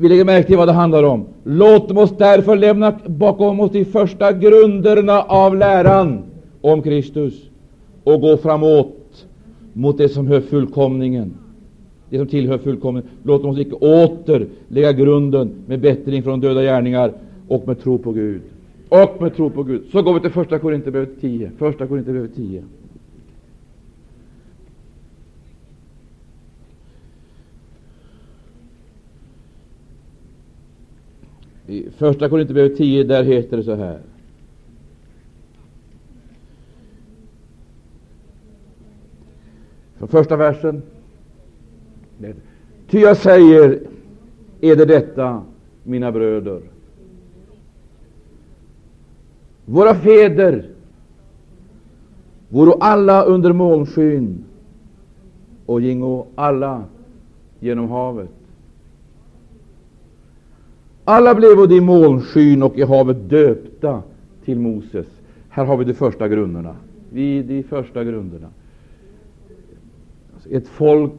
Vi lägger märke till vad det handlar om. Låt oss därför lämna bakom oss de första grunderna av läran om Kristus och gå framåt mot det som hör fullkomningen. Det som tillhör fullkomningen. Låt oss icke åter lägga grunden med bättring från döda gärningar och med tro på Gud. Och med tro på Gud. Så går vi till Första Korinthierbrevet 10. Första Korinthierbrevet 10. I Första Korinthierbrevet 10, där heter det så här. Från första versen. Ty jag säger är det detta, mina bröder. Våra fäder voro alla under molnskyn och gingo alla genom havet. Alla blev i molnskyn och i havet döpta till Moses. Här har vi de första grunderna. Vi de första grunderna. Ett folk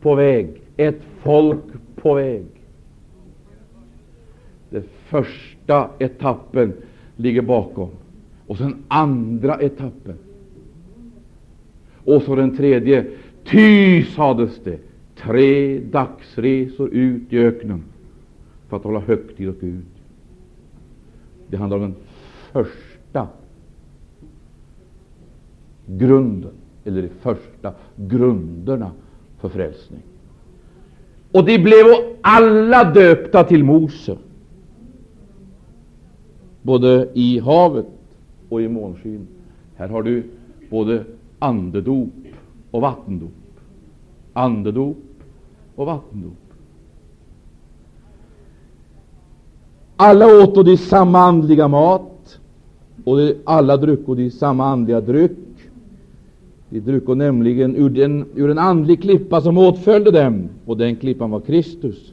på väg. Ett folk på väg. Den första etappen ligger bakom. Och sen andra etappen. Och så den tredje. Ty, sades det, tre dagsresor ut i öknen för att hålla högtid åt Gud. Det handlar om den första grunden, eller de första grunderna för frälsning. Och de blev alla döpta till Mose, både i havet och i månskyn. Här har du både andedop och vattendop. Andedop och vattendop. Alla åt de samma andliga mat, och de alla drucko de samma andliga dryck. De drucko nämligen ur, den, ur en andlig klippa som åtföljde dem, och den klippan var Kristus.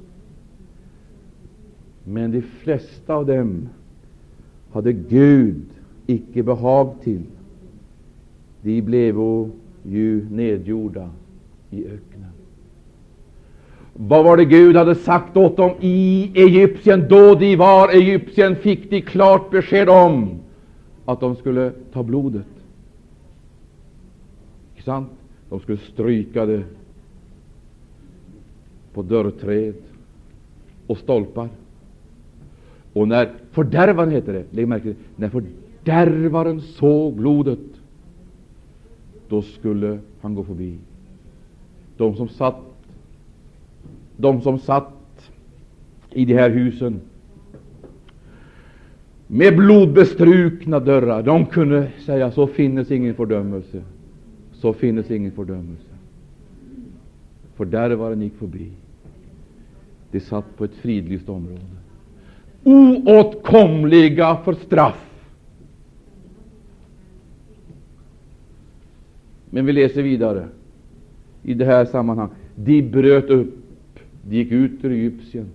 Men de flesta av dem hade Gud icke behag till. De blev ju nedgjorda i öknen. Vad var det Gud hade sagt åt dem i Egypten? Då de var Egypten fick de klart besked om att de skulle ta blodet. Inte sant? De skulle stryka det på dörrträd och stolpar. Och när fördärvaren, heter det, lägg märke till när fördärvaren såg blodet, då skulle han gå förbi. De som satt, de som satt i de här husen med blodbestrukna dörrar, de kunde säga så finnes ingen fördömelse. Så finnes ingen fördömelse. Fördärvaren gick förbi. De satt på ett fridlyst område oåtkomliga för straff. Men vi läser vidare i det här sammanhanget. De bröt upp, de gick ut ur Egypten.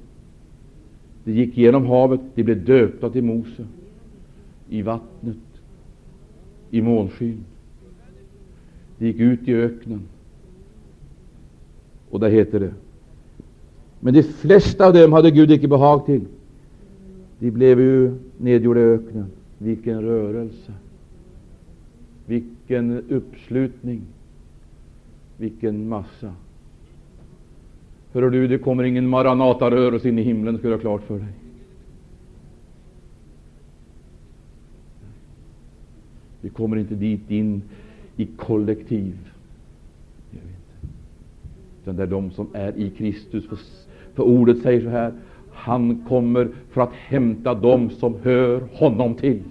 De gick genom havet, de blev döpta till Mose i vattnet, i månskyn. De gick ut i öknen. Och där heter det Men de flesta av dem hade Gud icke behag till. De blev ju nedgjorda i öknen. Vilken rörelse! Vilken uppslutning! Vilken massa! Hör du, det kommer ingen Maranata-rörelse in i himlen, ska du ha klart för dig. Vi kommer inte dit in i kollektiv. Utan det är de som är i Kristus. För, för ordet säger så här han kommer för att hämta dem som hör honom till.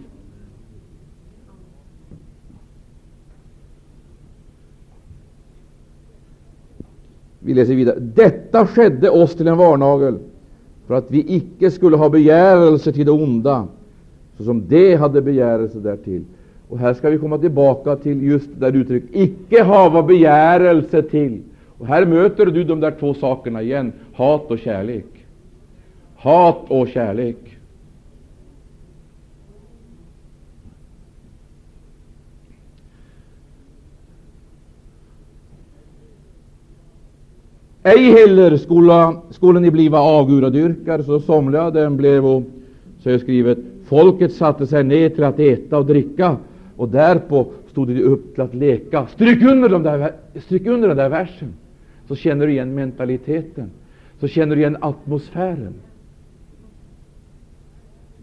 Vi läser vidare. Detta skedde oss till en varnagel, för att vi icke skulle ha begärelse till det onda, såsom det hade begärelse därtill. Och här ska vi komma tillbaka till just det där uttrycket, icke hava begärelse till. Och här möter du de där två sakerna igen, hat och kärlek hat och kärlek. Ej heller skola, skulle ni bliva avgudadyrkare, så somliga av dem blev, och så är skrivet, folket satte sig ner till att äta och dricka, och därpå stod de upp till att leka. Stryk under, de där, stryk under den där versen, så känner du igen mentaliteten, så känner du igen atmosfären.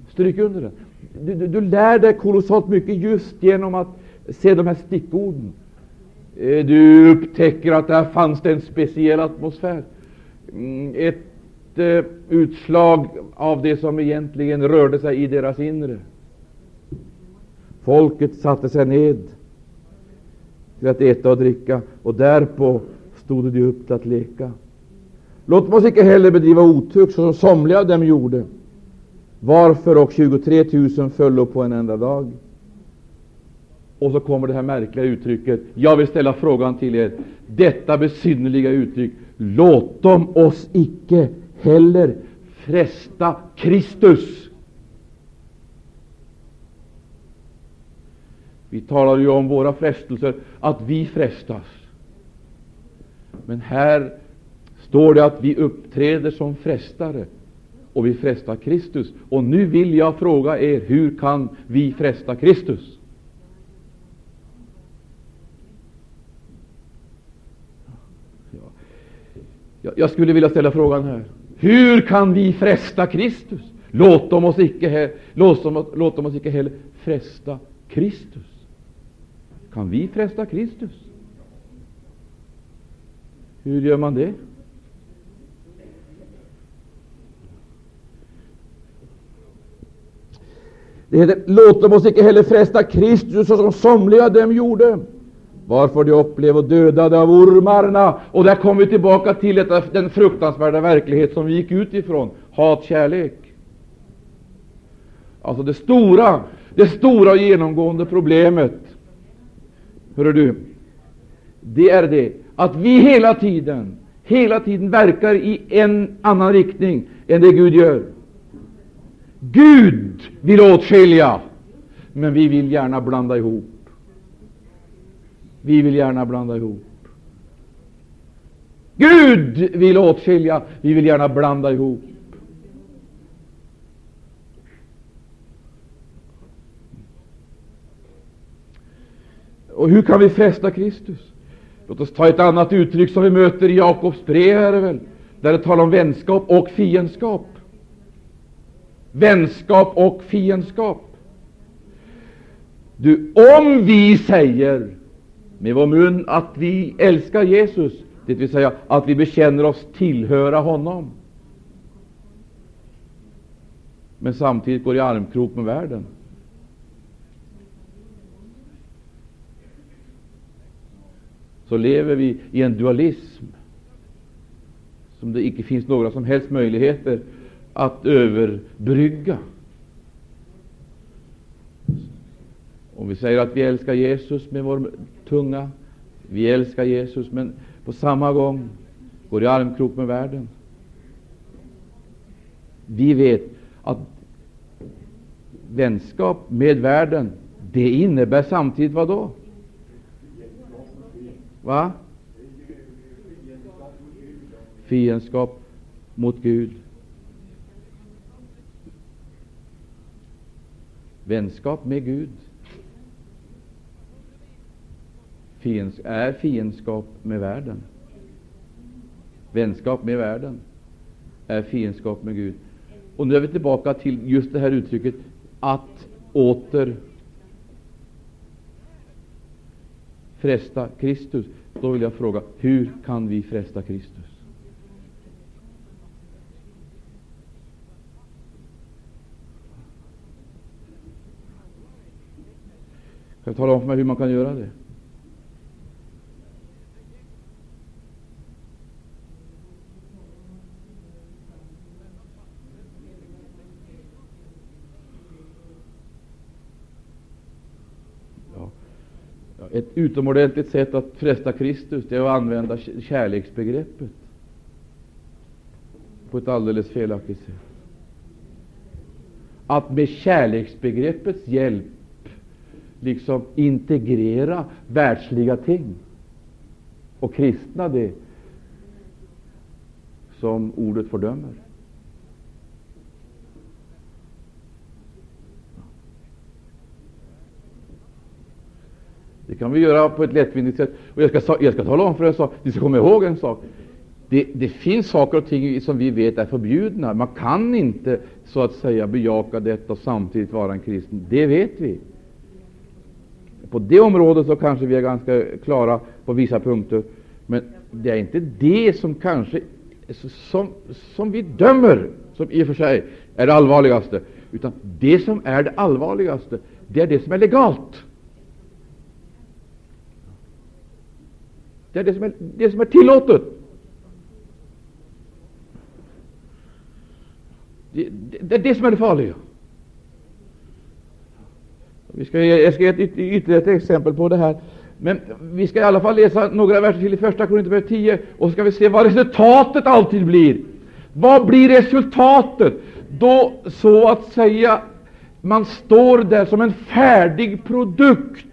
Stryk under den! Du, du, du lär dig kolossalt mycket just genom att se de här stickorden. Eh, du upptäcker att där fanns det en speciell atmosfär. Mm, ett eh, utslag av det som egentligen rörde sig i deras inre. Folket satte sig ned till att äta och dricka, och därpå stod de upp till att leka. Låt oss icke heller bedriva otukt, som somliga av dem gjorde varför och 23 000 föll på en enda dag? Och så kommer det här märkliga uttrycket. Jag vill ställa frågan till er. Detta besynnerliga uttryck. Låt dem oss icke heller fresta Kristus. Vi talar ju om våra frestelser, att vi frestas. Men här står det att vi uppträder som frestare och vi frestar Kristus. Och nu vill jag fråga er, hur kan vi fresta Kristus? Jag skulle vilja ställa frågan här. Hur kan vi fresta Kristus? Låt dem oss icke, låt dem, låt dem oss icke heller fresta Kristus. Kan vi fresta Kristus? Hur gör man det? Det heter, låt dem oss icke heller fresta Kristus såsom somliga dem gjorde, varför de upplevde dödade av ormarna. Och där kommer vi tillbaka till detta, den fruktansvärda verklighet som vi gick ut ifrån, hat, kärlek. Alltså det stora, det stora och genomgående problemet, hör du, det är det att vi hela tiden, hela tiden verkar i en annan riktning än det Gud gör. Gud vill åtskilja, men vi vill gärna blanda ihop. Vi vill gärna blanda ihop. Gud vill åtskilja, vi vill gärna blanda ihop. Och hur kan vi fästa Kristus? Låt oss ta ett annat uttryck som vi möter i Jakobs brev, är det väl, där det talar om vänskap och fiendskap. Vänskap och fiendskap. Du, om vi säger med vår mun att vi älskar Jesus, det vill säga att vi bekänner oss tillhöra honom, men samtidigt går i armkrok med världen, så lever vi i en dualism som det icke finns några som helst möjligheter att överbrygga. Om vi säger att vi älskar Jesus med vår tunga, vi älskar Jesus, men på samma gång går i armkrok med världen. Vi vet att vänskap med världen, det innebär samtidigt vad då? Va? Fiendskap mot Gud. Vänskap med Gud Fiends är fiendskap med världen. Vänskap med världen är fiendskap med Gud. Och nu är vi tillbaka till just det här uttrycket att åter fresta Kristus. Då vill jag fråga, hur kan vi fresta Kristus? Kan du tala om för mig hur man kan göra det? Ett utomordentligt sätt att fresta Kristus det är att använda kärleksbegreppet på ett alldeles felaktigt sätt. Att med kärleksbegreppets hjälp liksom integrera världsliga ting och kristna det som ordet fördömer. Det kan vi göra på ett lättvindigt sätt. Och jag ska, jag ska tala om för er en sak. Ni ska komma ihåg en sak. Det, det, finns saker och ting som vi vet är förbjudna. Man kan inte så att säga bejaka detta och samtidigt vara en kristen. Det vet vi. På det området så kanske vi är ganska klara på vissa punkter. Men det är inte det som kanske som, som vi dömer, som i och för sig är det allvarligaste. Utan det som är det allvarligaste, det är det som är legalt. Det är det som är, det som är tillåtet. Det, det, det, är det som är det farliga. Vi ska, jag ska ge ett, ytterligare ett exempel på det här. Men vi ska i alla fall läsa några verser till i Första Korinthierbrevet 10, och så ska vi se vad resultatet alltid blir. Vad blir resultatet då, så att säga, man står där som en färdig produkt?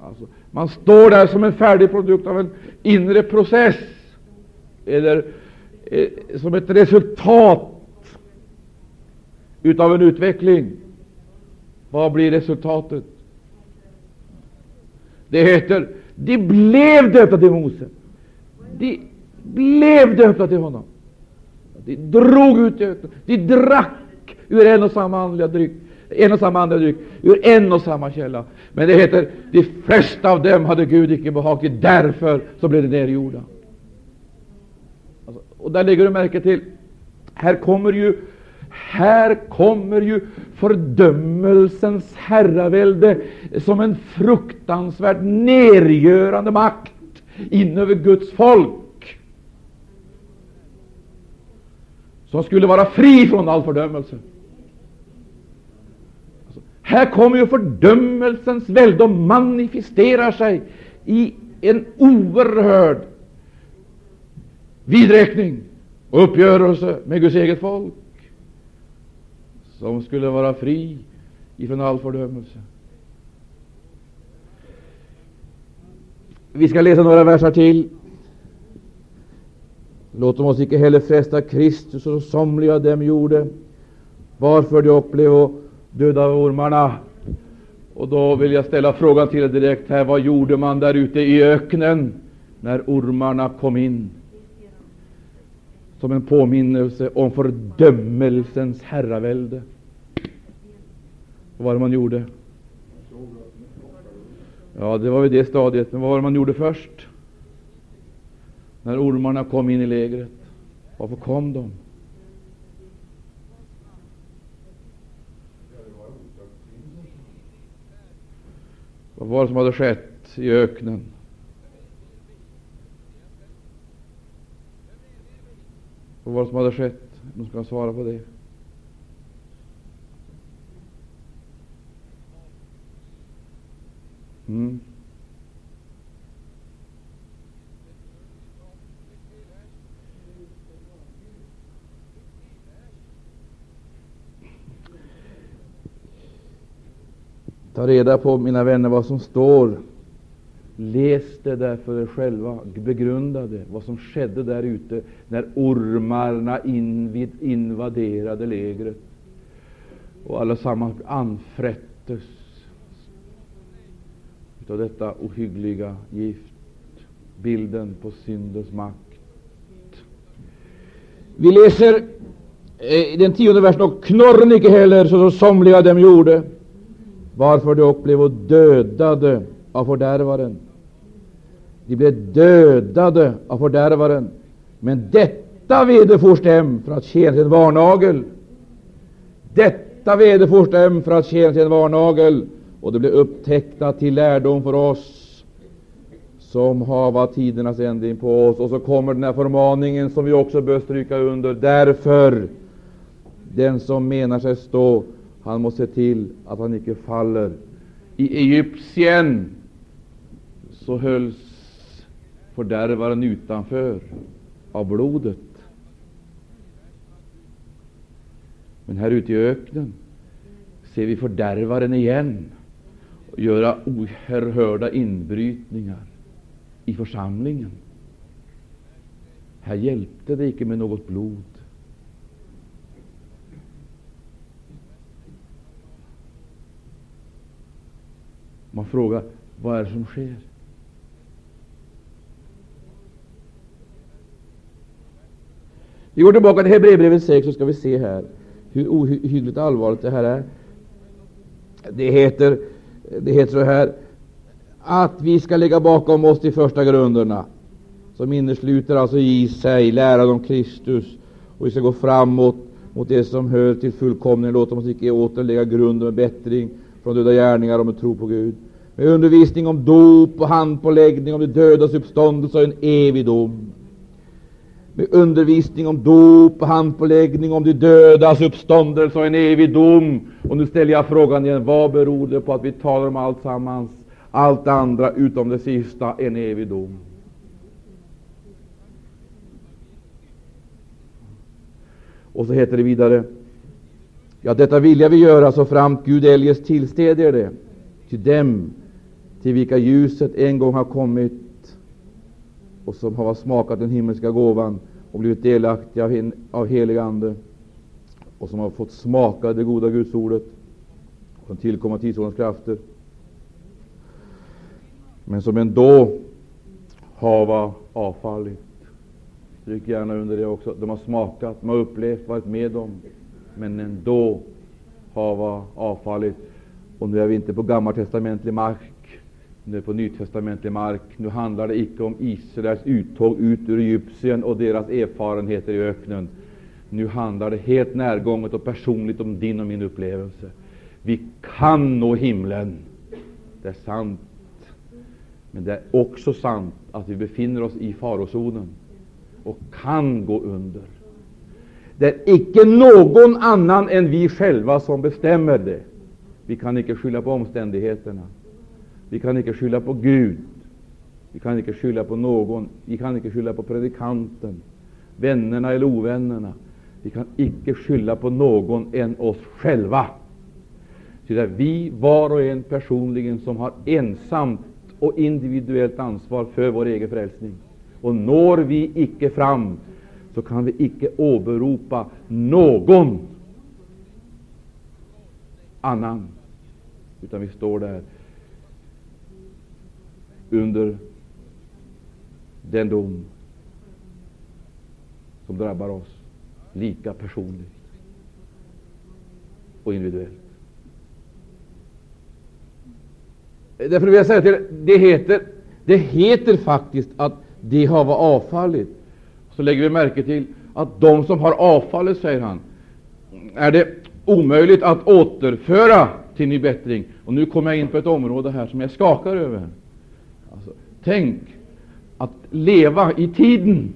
Alltså, man står där som en färdig produkt av en inre process, eller eh, som ett resultat utav en utveckling. Vad blir resultatet? Det heter de blev döpta till Mose. De blev döpta till honom. De drog ut i öknen. De drack ur en och samma andliga dryck en och samma andedryck, ur en och samma källa. Men det heter, de flesta av dem hade Gud icke behag till, därför så blev de nergjorda. Alltså, och där lägger du märke till, här kommer ju här kommer ju fördömelsens herravälde som en fruktansvärt nergörande makt in över Guds folk. som skulle vara fri från all fördömelse. Här kommer ju fördömelsens välde och manifesterar sig i en oerhörd vidräkning och uppgörelse med Guds eget folk, som skulle vara fri ifrån all fördömelse. Vi ska läsa några verser till. Låt oss icke heller fresta Kristus, som somliga av dem gjorde, varför de upplevde döda ormarna. Och då vill jag ställa frågan till er direkt här, vad gjorde man där ute i öknen när ormarna kom in? Som en påminnelse om fördömelsens herravälde. Vad var det man gjorde? Ja, det var vid det stadiet. Men vad var det man gjorde först? När ormarna kom in i lägret. Varför kom de? Vad var det som hade skett i öknen? Vad var det som hade skett? Någon ska svara på det. Mm. Ta reda på, mina vänner, vad som står. Läs det där för er själva. Begrunda det, vad som skedde där ute när ormarna invid, invaderade lägret och allesammans anfrättes av detta ohyggliga gift. Bilden på syndens makt. Vi läser eh, i den tionde versen, och knorren icke heller, så som somliga av dem gjorde, varför de också blev dödade av fördärvaren. De blev dödade av fördärvaren, men detta vederfors dem för att tjäna sin varnagel. Detta vederfors dem för att tjäna sin varnagel och det blev upptäckta till lärdom för oss som hava tidernas ände på oss. Och så kommer den här förmaningen som vi också bör stryka under. Därför, den som menar sig stå, han måste se till att han icke faller. I Egyptien så hölls fördärvaren utanför av blodet. Men här ute i öknen ser vi fördärvaren igen göra oerhörda inbrytningar i församlingen. Här hjälpte det icke med något blod. Man frågar vad är det som sker? Vi går tillbaka till Hebreerbrevet 6 så ska vi se här hur ohyggligt allvarligt det här är. Det heter det heter så här att vi ska lägga bakom oss de första grunderna, som innesluter alltså i sig läran om Kristus, och vi ska gå framåt mot det som hör till fullkomningen. Låt oss icke återlägga grunden med bättring från döda gärningar och med tro på Gud. Med undervisning om dop och handpåläggning om de dödas uppståndelse och en evig dom med undervisning om dop och handpåläggning, om de dödas uppståndelse och en evig dom. Och nu ställer jag frågan igen, vad beror det på att vi talar om allt sammans, allt det andra utom det sista, en evig dom? Och så heter det vidare, ja, detta vilja vi göra så framt Gud eljest tillsteder det, till dem till vilka ljuset en gång har kommit och som har smakat den himmelska gåvan och blivit delaktiga av, av helig Ande och som har fått smaka det goda Gudsordet som tillkommer tidsordens krafter men som ändå hava avfallit. Stryk gärna under det också. De har smakat, de har upplevt, varit med om, men ändå hava avfallit. Och nu är vi inte på gammaltestamentlig mark, nu är vi på nytestamentlig mark. Nu handlar det icke om Israels uttåg ut ur Egypten och deras erfarenheter i öknen. Nu handlar det helt närgånget och personligt om din och min upplevelse. Vi kan nå himlen. Det är sant. Men det är också sant att vi befinner oss i farozonen och kan gå under. Det är icke någon annan än vi själva som bestämmer det. Vi kan icke skylla på omständigheterna. Vi kan icke skylla på Gud. Vi kan icke skylla på någon. Vi kan icke skylla på predikanten, vännerna eller ovännerna. Vi kan icke skylla på någon än oss själva. Så det är vi var och en personligen som har ensamt och individuellt ansvar för vår egen frälsning. Och når vi icke fram, så kan vi icke åberopa någon annan, utan vi står där under den dom som drabbar oss lika personligt och individuellt. Därför vill jag säga till det heter, det heter faktiskt att de har avfallit. Så lägger vi märke till att de som har avfallet, säger han, är det omöjligt att återföra till ny bättring. Och nu kommer jag in på ett område här som jag skakar över. Alltså, tänk att leva i tiden,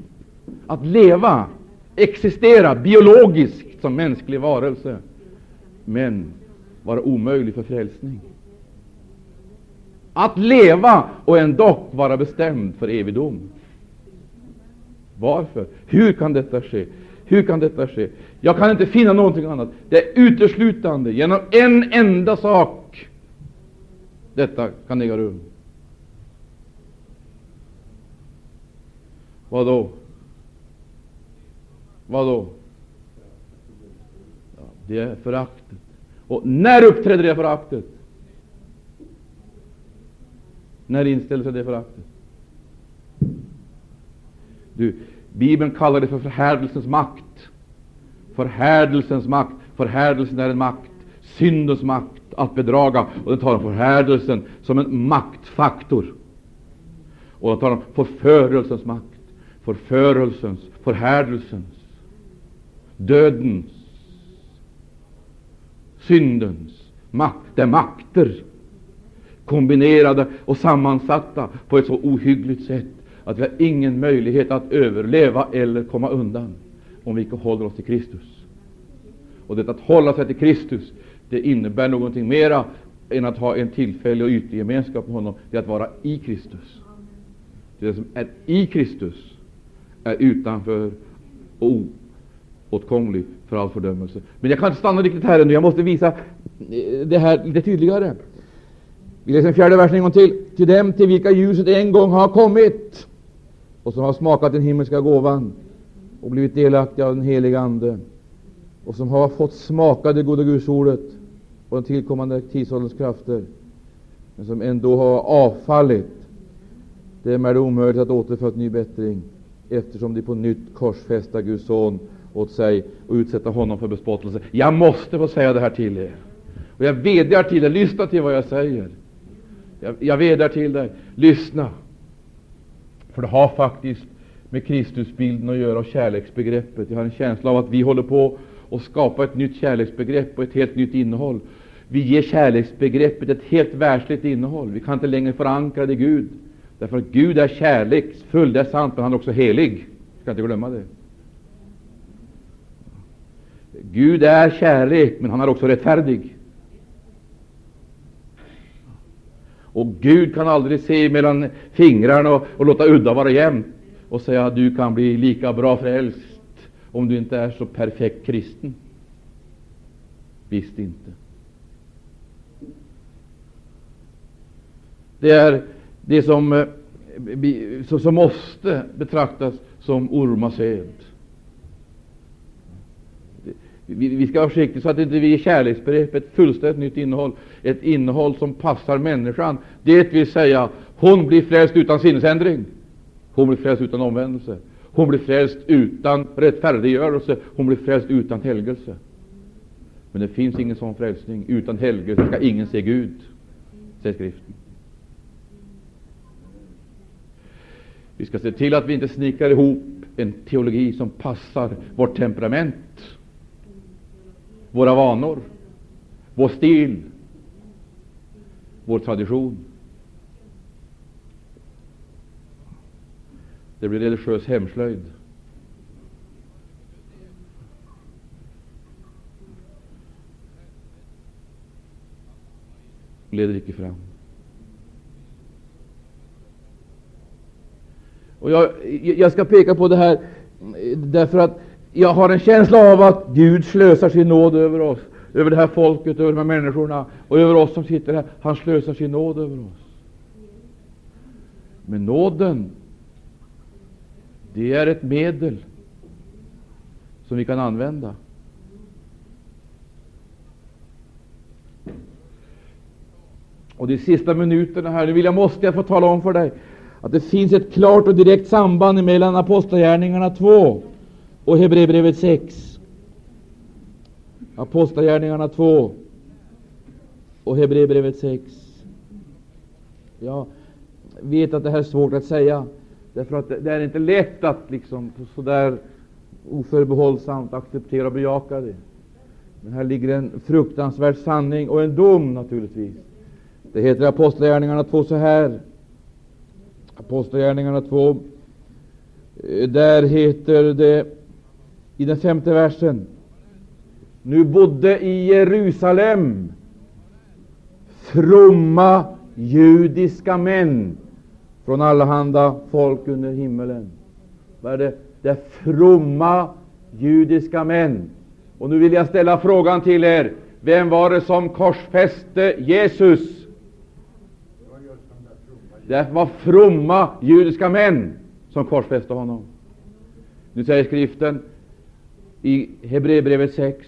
att leva, existera biologiskt som mänsklig varelse, men vara omöjlig för frälsning. Att leva och ändock vara bestämd för evigdom. dom. Varför? Hur kan detta ske? Hur kan detta ske? Jag kan inte finna någonting annat. Det är uteslutande genom en enda sak detta kan äga rum. Vad då? Vad då? Ja, det är föraktet. Och när uppträder det föraktet? När inställer sig det föraktet? Du, Bibeln kallar det för förhärdelsens makt. Förhärdelsens makt. Förhärdelsen är en makt. Syndens makt att bedraga. Och den talar om förhärdelsen som en maktfaktor. Och den talar om förförelsens makt. Förförelsens, förhärdelsens, dödens, syndens makt. Det är makter kombinerade och sammansatta på ett så ohyggligt sätt att vi har ingen möjlighet att överleva eller komma undan om vi inte håller oss till Kristus. Och detta att hålla sig till Kristus, det innebär någonting mera än att ha en tillfällig och ytlig gemenskap med honom. Det är att vara i Kristus. Det som är i Kristus är utanför och oåtkomlig för all fördömelse. Men jag kan inte stanna riktigt här ännu. Jag måste visa eh, det här lite tydligare. Vi läser den fjärde versen en gång till. Till dem till vilka ljuset en gång har kommit och som har smakat den himmelska gåvan och blivit delaktiga av den heliga Ande och som har fått smaka det goda Gudsordet och den tillkommande tidsålderns krafter, men som ändå har avfallit. Dem är det omöjligt att återföra till ny bättring, eftersom de på nytt korsfästa Guds son åt sig och utsätta honom för bespottelse. Jag måste få säga det här till er. Och jag vädjar till er, lyssna till vad jag säger. Jag, jag vädjar till dig, lyssna. För det har faktiskt med Kristusbilden att göra och kärleksbegreppet. Jag har en känsla av att vi håller på att skapa ett nytt kärleksbegrepp och ett helt nytt innehåll. Vi ger kärleksbegreppet ett helt världsligt innehåll. Vi kan inte längre förankra det i Gud. Därför att Gud är kärleksfull, det är sant, men han är också helig. Vi ska inte glömma det. Gud är kärlek, men han är också rättfärdig. Och Gud kan aldrig se mellan fingrarna och, och låta udda vara jämnt och säga att du kan bli lika bra frälst om du inte är så perfekt kristen. Visst inte. Det är det som, eh, som måste betraktas som ormased. Vi, vi ska vara försiktiga så att inte vi ger kärleksbegreppet ett fullständigt nytt innehåll, ett innehåll som passar människan. Det vill säga, hon blir frälst utan sinnesändring. Hon blir frälst utan omvändelse. Hon blir frälst utan rättfärdiggörelse. Hon blir frälst utan helgelse. Men det finns ingen sån frälsning. Utan helgelse ska ingen se Gud, säger Skriften. Vi ska se till att vi inte snickrar ihop en teologi som passar vårt temperament våra vanor, vår stil, vår tradition. Det blir religiös hemslöjd. Leder icke fram. Och jag, jag ska peka på det här därför att jag har en känsla av att Gud slösar sin nåd över oss, över det här folket, över de här människorna och över oss som sitter här. Han slösar sin nåd över oss. Men nåden, det är ett medel som vi kan använda. Och de sista minuterna här, nu vill jag, måste jag få tala om för dig att det finns ett klart och direkt samband mellan Apostlagärningarna 2 och Hebreerbrevet 6. Apostlagärningarna 2 och Hebreerbrevet 6. Jag vet att det här är svårt att säga, därför att det är inte lätt att liksom så där oförbehållsamt acceptera och bejaka det. Men här ligger en fruktansvärd sanning och en dom naturligtvis. Det heter i Apostlagärningarna 2 så här. Apostlagärningarna 2. Eh, där heter det i den femte versen. Nu bodde i Jerusalem fromma judiska män från allehanda folk under himmelen. Vad är det? Det är fromma judiska män. Och nu vill jag ställa frågan till er. Vem var det som korsfäste Jesus? Det var fromma judiska män som korsfäste honom. Nu säger skriften i Hebreerbrevet 6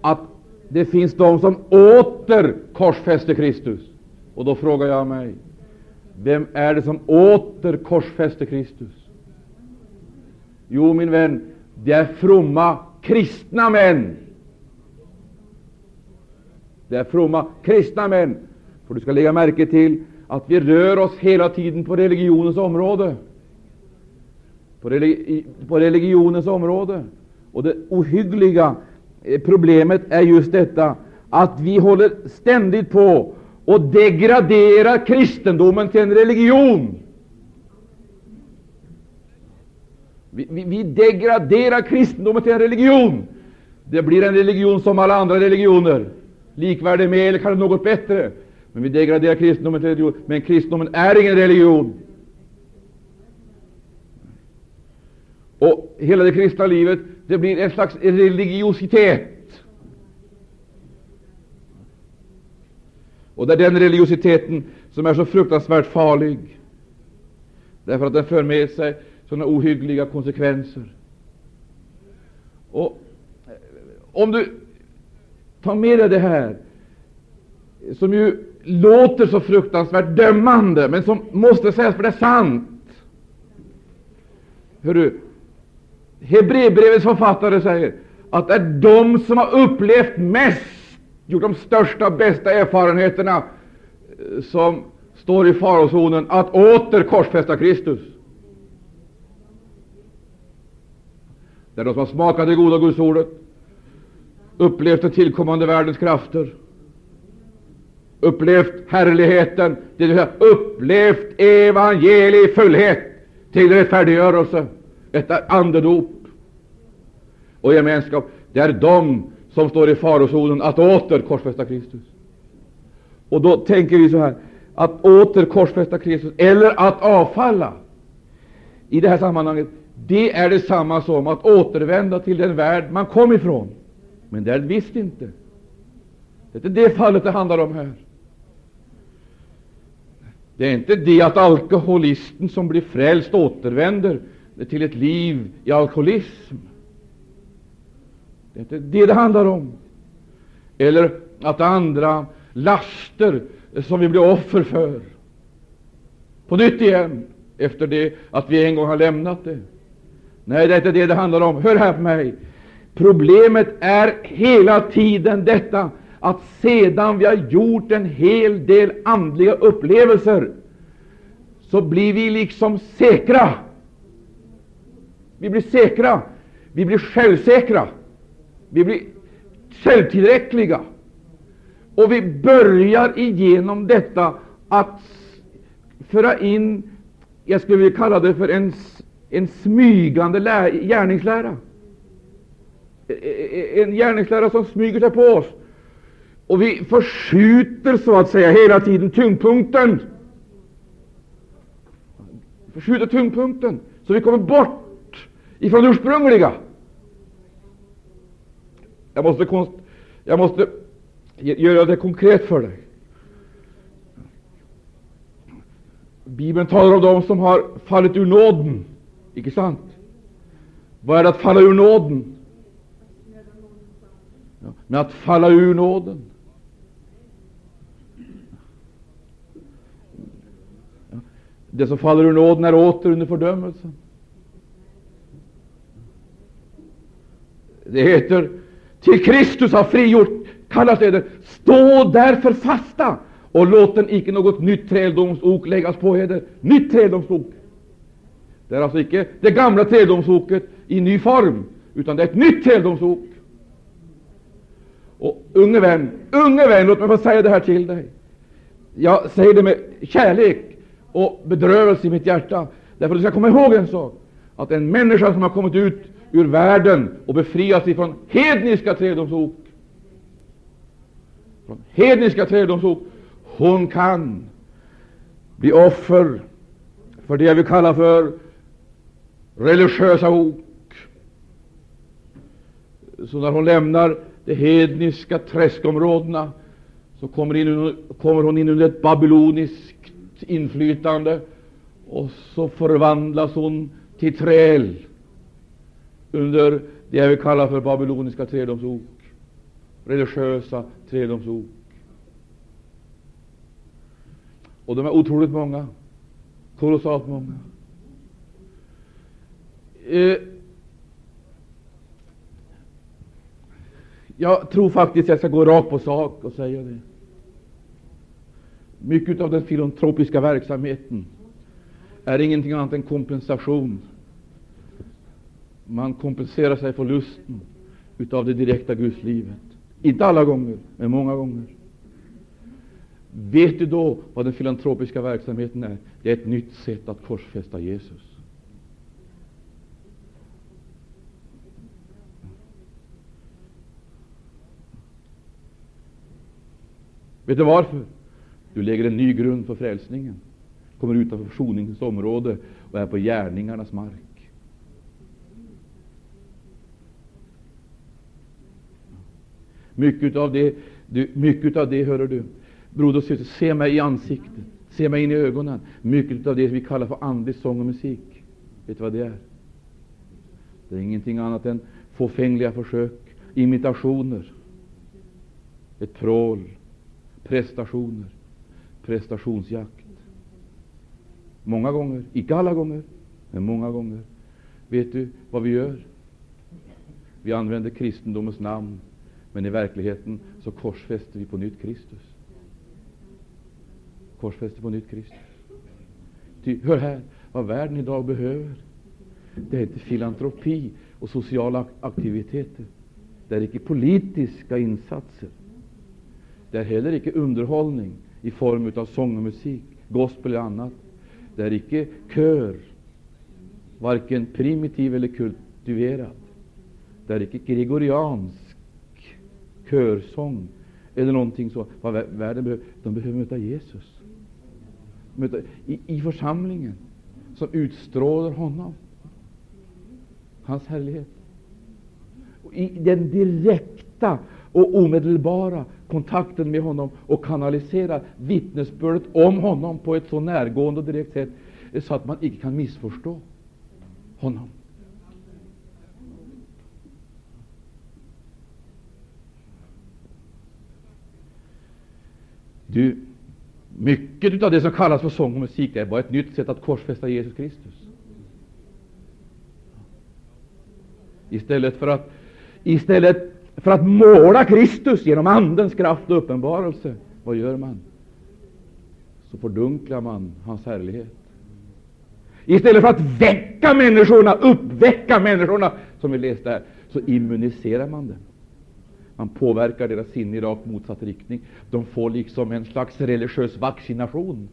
att det finns de som åter korsfäster Kristus. Och då frågar jag mig, vem är det som åter korsfäster Kristus? Jo, min vän, det är fromma kristna män. Det är fromma kristna män. För du ska lägga märke till att vi rör oss hela tiden på religionens område. På, religi på religionens område. Och det ohyggliga eh, problemet är just detta att vi håller ständigt på och degraderar kristendomen till en religion. Vi, vi, vi, degraderar kristendomen till en religion. Det blir en religion som alla andra religioner, likvärdig med eller kanske något bättre. Men vi degraderar kristendomen till religion. Men kristendomen är ingen religion. Och hela det kristna livet det blir en slags religiositet. Och det är den religiositeten som är så fruktansvärt farlig, därför att den för med sig sådana ohyggliga konsekvenser. Och eh, om du tar med dig det här, som ju låter så fruktansvärt dömande, men som måste sägas för det är sant. Hörru, Hebreerbrevets författare säger att det är de som har upplevt mest, gjort de största och bästa erfarenheterna, eh, som står i farozonen att åter korsfästa Kristus. Det är de som har smakat det goda Gudsordet, upplevt den tillkommande världens krafter, upplevt härligheten, det vill säga upplevt evangeliet i fullhet till rättfärdiggörelse, ett andedop och gemenskap. Det är de som står i farozonen att åter korsfästa Kristus. Och då tänker vi så här, att åter korsfästa Kristus, eller att avfalla, i det här sammanhanget, det är detsamma som att återvända till den värld man kom ifrån. Men det är det visst inte. Det är inte det fallet det handlar om här. Det är inte det att alkoholisten som blir frälst återvänder till ett liv i alkoholism. Det är inte det det handlar om. Eller att andra laster som vi blir offer för på nytt igen efter det att vi en gång har lämnat det. Nej, det är inte det det handlar om. Hör här på mig. Problemet är hela tiden detta att sedan vi har gjort en hel del andliga upplevelser, så blir vi liksom säkra. Vi blir säkra. Vi blir självsäkra. Vi blir självtillräckliga. Och vi börjar igenom detta att föra in, jag skulle vilja kalla det för en, en smygande gärningslära. E, e, e, en gärningslära som smyger sig på oss Och vi förskjuter så att säga hela tiden tyngdpunkten. Förskjuter tyngdpunkten så vi kommer bort ifrån det ursprungliga. Jag måste, jag måste göra det konkret för dig. Bibeln talar om dem som har fallit ur nåden. Icke sant? Vad är det att falla ur nåden? Ja, men att falla ur nåden. Ja. Det som faller ur nåden är åter under fördömelsen. Det heter till Kristus har frigjort, kallas det. Stå därför fasta och låt den icke något nytt träldomsok läggas på eder. Nytt träldomsok. Det är alltså icke det gamla träldomsoket i ny form, utan det är ett nytt träldomsok. Och unge vän, unge vän, låt mig få säga det här till dig. Jag säger det med kärlek och bedrövelse i mitt hjärta, därför att du ska komma ihåg en sak, att en människa som har kommit ut ur världen och befriats ifrån hedniska trädomsok. från hedniska trädomsok. hon kan bli offer för det jag vill kalla för religiösa ok. Så när hon lämnar de hedniska träskområdena så kommer, in, kommer hon in under ett babyloniskt inflytande och så förvandlas hon till träl under det jag vill kalla för babyloniska tredomsok, religiösa tredomsok. Och de är otroligt många, kolossalt många. Eh, jag tror faktiskt jag ska gå rakt på sak och säga det. Mycket av den filantropiska verksamheten är ingenting annat än kompensation. Man kompenserar sig för lusten utav det direkta gudslivet. Inte alla gånger, men många gånger. Vet du då vad den filantropiska verksamheten är? Det är ett nytt sätt att korsfästa Jesus. Vet du varför? Du lägger en ny grund för frälsningen, kommer utanför försoningens område och är på gärningarnas mark. Mycket av det, du, mycket av det hör du, broder och syster, se mig i ansiktet, se mig in i ögonen. Mycket av det vi kallar för andlig sång och musik, vet du vad det är? Det är ingenting annat än fåfängliga försök, imitationer, ett prål, prestationer, prestationsjakt. Många gånger, icke alla gånger, men många gånger. Vet du vad vi gör? Vi använder kristendomens namn, men i verkligheten så korsfäster vi på nytt Kristus. Korsfäster på nytt Kristus. Ty, hör här, vad världen idag behöver, det är inte filantropi och sociala aktiviteter. Det är icke politiska insatser. Det är heller icke underhållning i form av sång och musik, gospel eller annat. Det är icke kör, varken primitiv eller kultiverad. Det är icke gregoriansk körsång eller någonting så. Vad världen behöver, de behöver möta Jesus. Möta, i, I församlingen som utstrålar honom, hans härlighet. I den direkta och omedelbara kontakten med honom och kanalisera vittnesbördet om honom på ett så närgående och direkt sätt så att man icke kan missförstå honom. Du, mycket av det som kallas för sång och musik är bara ett nytt sätt att korsfästa Jesus Kristus. Istället för att, istället för att måla Kristus genom Andens kraft och uppenbarelse, vad gör man? Så fördunklar man hans härlighet. Istället för att väcka människorna, uppväcka människorna, som vi läste här, så immuniserar man dem. Man påverkar deras sinne i rakt motsatt riktning. De får liksom en slags religiös vaccination.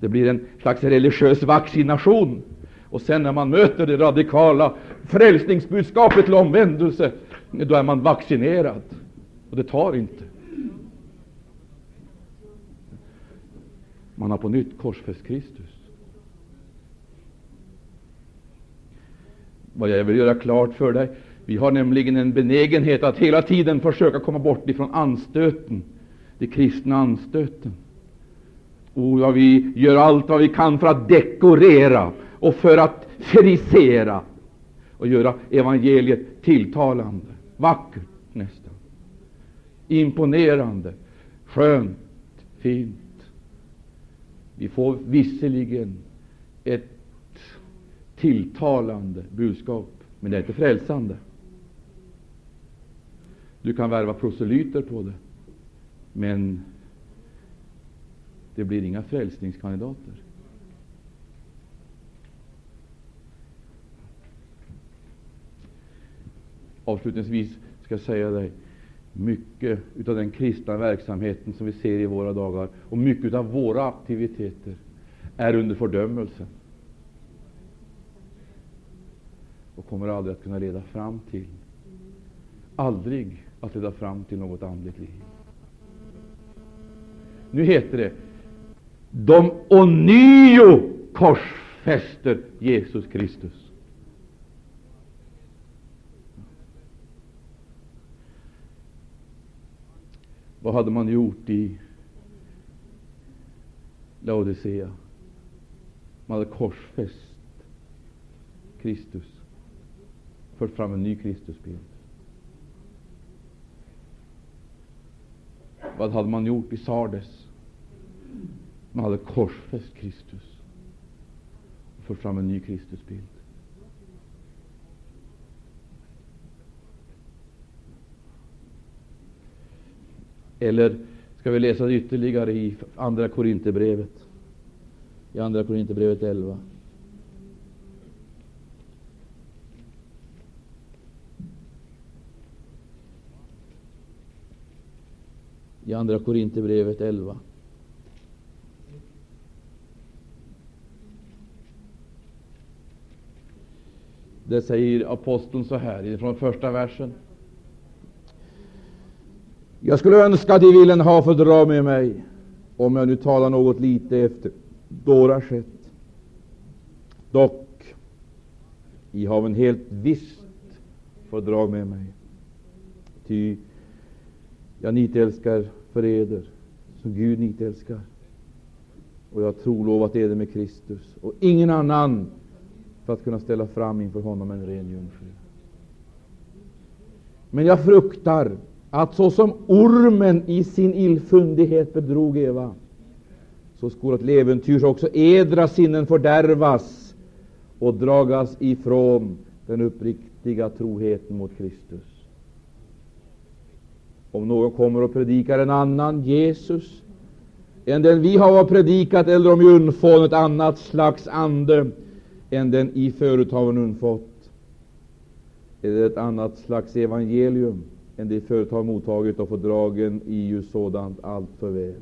Det blir en slags religiös vaccination och sen när man möter det radikala frälsningsbudskapet till omvändelse, då är man vaccinerad. Och det tar inte. Man har på nytt korsfäst Kristus. Vad jag vill göra klart för dig, vi har nämligen en benägenhet att hela tiden försöka komma bort ifrån anstöten, den kristna anstöten. Och ja, vi gör allt vad vi kan för att dekorera och för att frisera och göra evangeliet tilltalande, vackert nästan, imponerande, skönt, fint. Vi får visserligen ett tilltalande budskap, men det är inte frälsande. Du kan värva proselyter på det, men det blir inga frälsningskandidater. Avslutningsvis ska jag säga dig, mycket av den kristna verksamheten som vi ser i våra dagar och mycket av våra aktiviteter är under fördömelse och kommer aldrig att kunna leda fram till aldrig att leda fram till något andligt liv. Nu heter det de ånyo korsfäster Jesus Kristus. Vad hade man gjort i Laodicea? Man hade korsfäst Kristus, fört fram en ny Kristusbild. Vad hade man gjort i Sardes? Man hade korsfäst Kristus och fört fram en ny Kristusbild. Eller ska vi läsa ytterligare i Andra Korinthierbrevet? I Andra Korinthierbrevet 11. I Andra Korinthierbrevet 11. Det säger aposteln så här från första versen. Jag skulle önska att de ville ha fördra med mig, om jag nu talar något lite efter dåra skett. Dock, I har en helt visst fördrag med mig. Ty jag nitälskar förräder eder, som Gud inte älskar, Och jag har trolovat eder med Kristus, och ingen annan för att kunna ställa fram inför honom en ren jungfru. Men jag fruktar att såsom ormen i sin illfundighet bedrog Eva, så skulle till äventyrs också edra sinnen fördärvas och dragas ifrån den uppriktiga troheten mot Kristus. Om någon kommer och predikar en annan Jesus än den vi har predikat, eller om vi undfår ett annat slags ande än den i förut har undfått, eller ett annat slags evangelium än det förut har mottagit och fördragen i ju sådant allt för väl.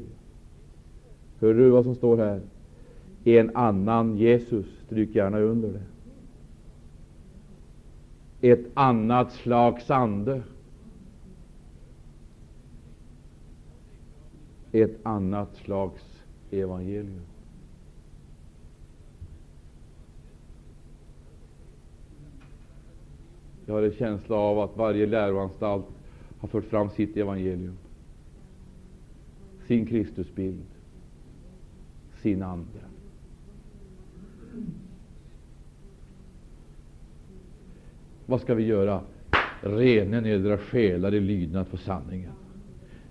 Hör du vad som står här? En annan Jesus. Stryk gärna under det. Ett annat slags ande. Ett annat slags evangelium. Jag har en känsla av att varje läroanstalt har fört fram sitt evangelium, sin Kristusbild, sin ande. Vad ska vi göra? Renen edra själar i lydnad för sanningen.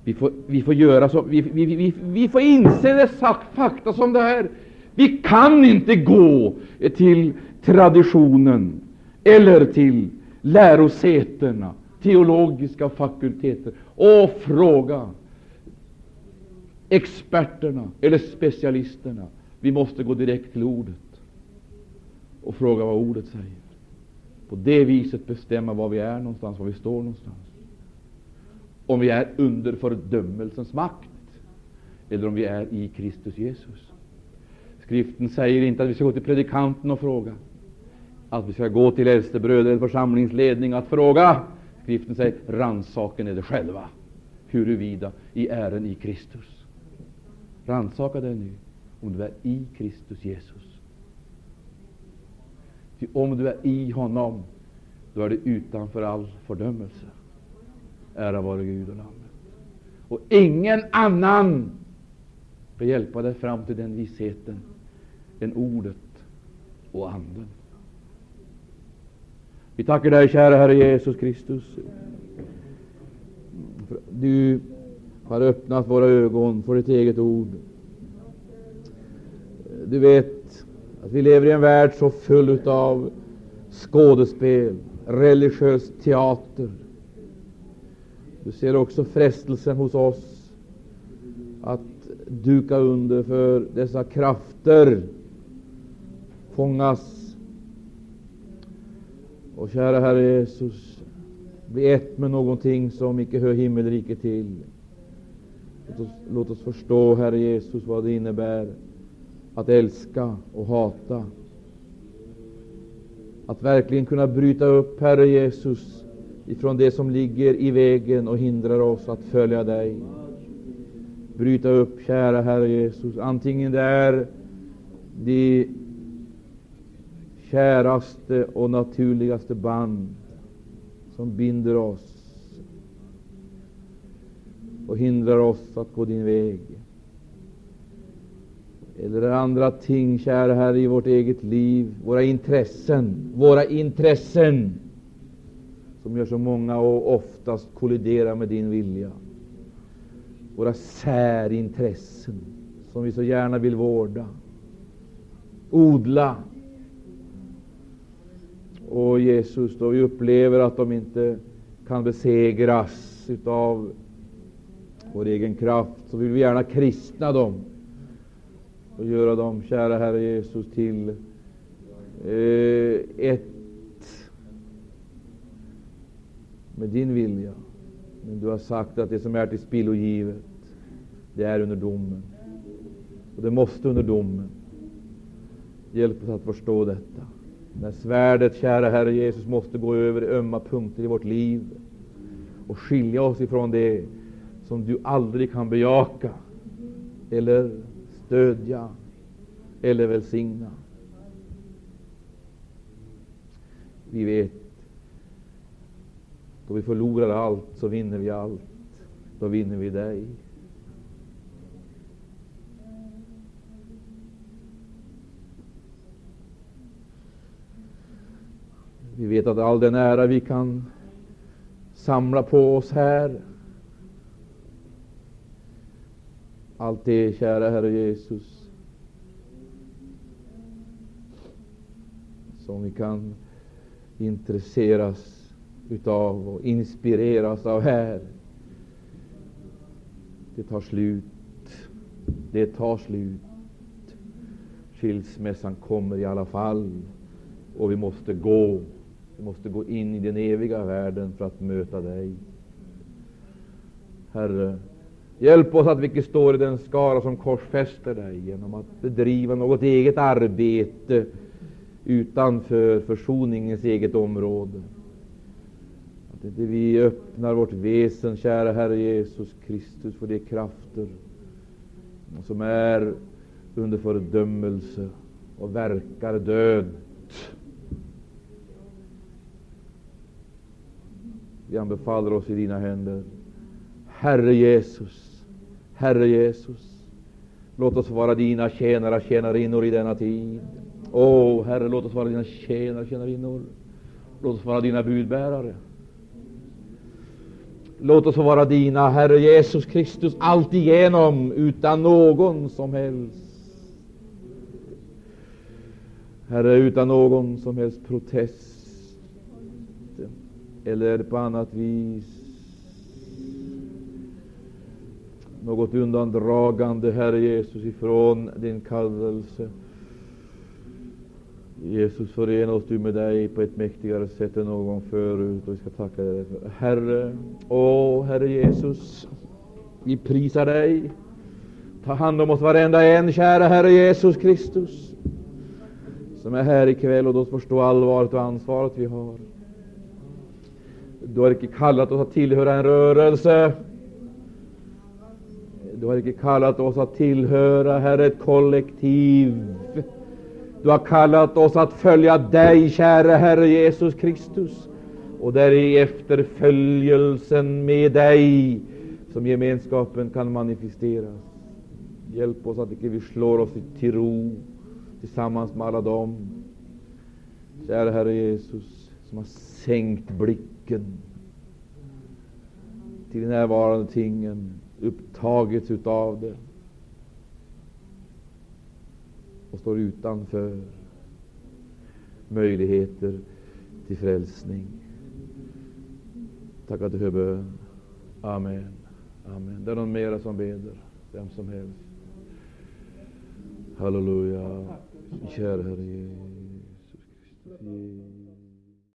Vi får, vi får göra så, vi, vi, vi, vi får inse det fakta som det är. Vi kan inte gå till traditionen eller till lärosätena, teologiska fakulteter och fråga experterna eller specialisterna. Vi måste gå direkt till ordet och fråga vad ordet säger. På det viset bestämma var vi är någonstans, var vi står någonstans. Om vi är under fördömelsens makt eller om vi är i Kristus Jesus. Skriften säger inte att vi ska gå till predikanten och fråga att vi ska gå till äldstebröder eller församlingsledning att fråga Skriften säger rannsaken är det själva, huruvida i ären i Kristus. Rannsaka dig nu om du är i Kristus Jesus. Ty om du är i honom, då är du utanför all fördömelse. Ära vare Gud och Lammet. Och ingen annan kan hjälpa dig fram till den visheten än Ordet och Anden. Vi tackar dig, kära Herre Jesus Kristus. Du har öppnat våra ögon för ditt eget ord. Du vet att vi lever i en värld så full av skådespel, religiös teater. Du ser också frestelsen hos oss att duka under för dessa krafter, fångas. Och kära Herre Jesus, bli ett med någonting som icke hör himmelriket till. Låt oss, låt oss förstå, Herre Jesus, vad det innebär att älska och hata. Att verkligen kunna bryta upp, Herre Jesus, ifrån det som ligger i vägen och hindrar oss att följa dig. Bryta upp, kära Herre Jesus, antingen det är de käraste och naturligaste band som binder oss och hindrar oss att gå din väg. Eller andra ting, kära Herre, i vårt eget liv, våra intressen, våra intressen som gör så många och oftast kolliderar med din vilja. Våra särintressen som vi så gärna vill vårda, odla. Och Jesus, då vi upplever att de inte kan besegras utav vår egen kraft, så vill vi gärna kristna dem och göra dem, kära Herre Jesus, till eh, ett med din vilja. Men du har sagt att det som är till spillogivet, det är under domen. Och det måste under domen. Hjälp oss att förstå detta. När svärdet, kära Herre Jesus, måste gå över ömma punkter i vårt liv och skilja oss ifrån det som du aldrig kan bejaka eller stödja eller välsigna. Vi vet, då vi förlorar allt så vinner vi allt. Då vinner vi dig. Vi vet att all den ära vi kan samla på oss här, allt det, kära Herre Jesus, som vi kan intresseras utav och inspireras av här, det tar slut. Det tar slut. Skilsmässan kommer i alla fall, och vi måste gå. Vi måste gå in i den eviga världen för att möta dig. Herre, hjälp oss att vi icke står i den skara som korsfäster dig genom att bedriva något eget arbete utanför försoningens eget område. Att vi öppnar vårt väsen, kära Herre Jesus Kristus, för de krafter som är under fördömelse och verkar död. Vi anbefaller oss i dina händer. Herre Jesus, Herre Jesus, låt oss vara dina tjänare, och tjänarinnor i denna tid. Åh, Herre, låt oss vara dina tjänare, och tjänarinnor. Låt oss vara dina budbärare. Låt oss vara dina, Herre Jesus Kristus, alltigenom, utan någon som helst Herre, utan någon som helst protest eller på annat vis något undandragande, Herre Jesus, ifrån din kallelse. Jesus, förena oss du med dig på ett mäktigare sätt än någon gång förut, och vi ska tacka dig för Herre, åh Herre Jesus, vi prisar dig. Ta hand om oss varenda en, kära Herre Jesus Kristus, som är här ikväll, och då förstå allvaret och ansvaret vi har. Du har icke kallat oss att tillhöra en rörelse. Du har icke kallat oss att tillhöra, Herre, ett kollektiv. Du har kallat oss att följa dig, käre Herre Jesus Kristus. Och det är i efterföljelsen med dig som gemenskapen kan manifesteras. Hjälp oss att icke vi slår oss till ro tillsammans med alla dem, kära Herre Jesus, som har sänkt blicken till de närvarande tingen, upptagits utav det och står utanför möjligheter till frälsning. Tack att du hör bön. Amen. Amen. Det är någon mera som beder. Vem som helst. Halleluja. Kära Herre Jesus. Kristus.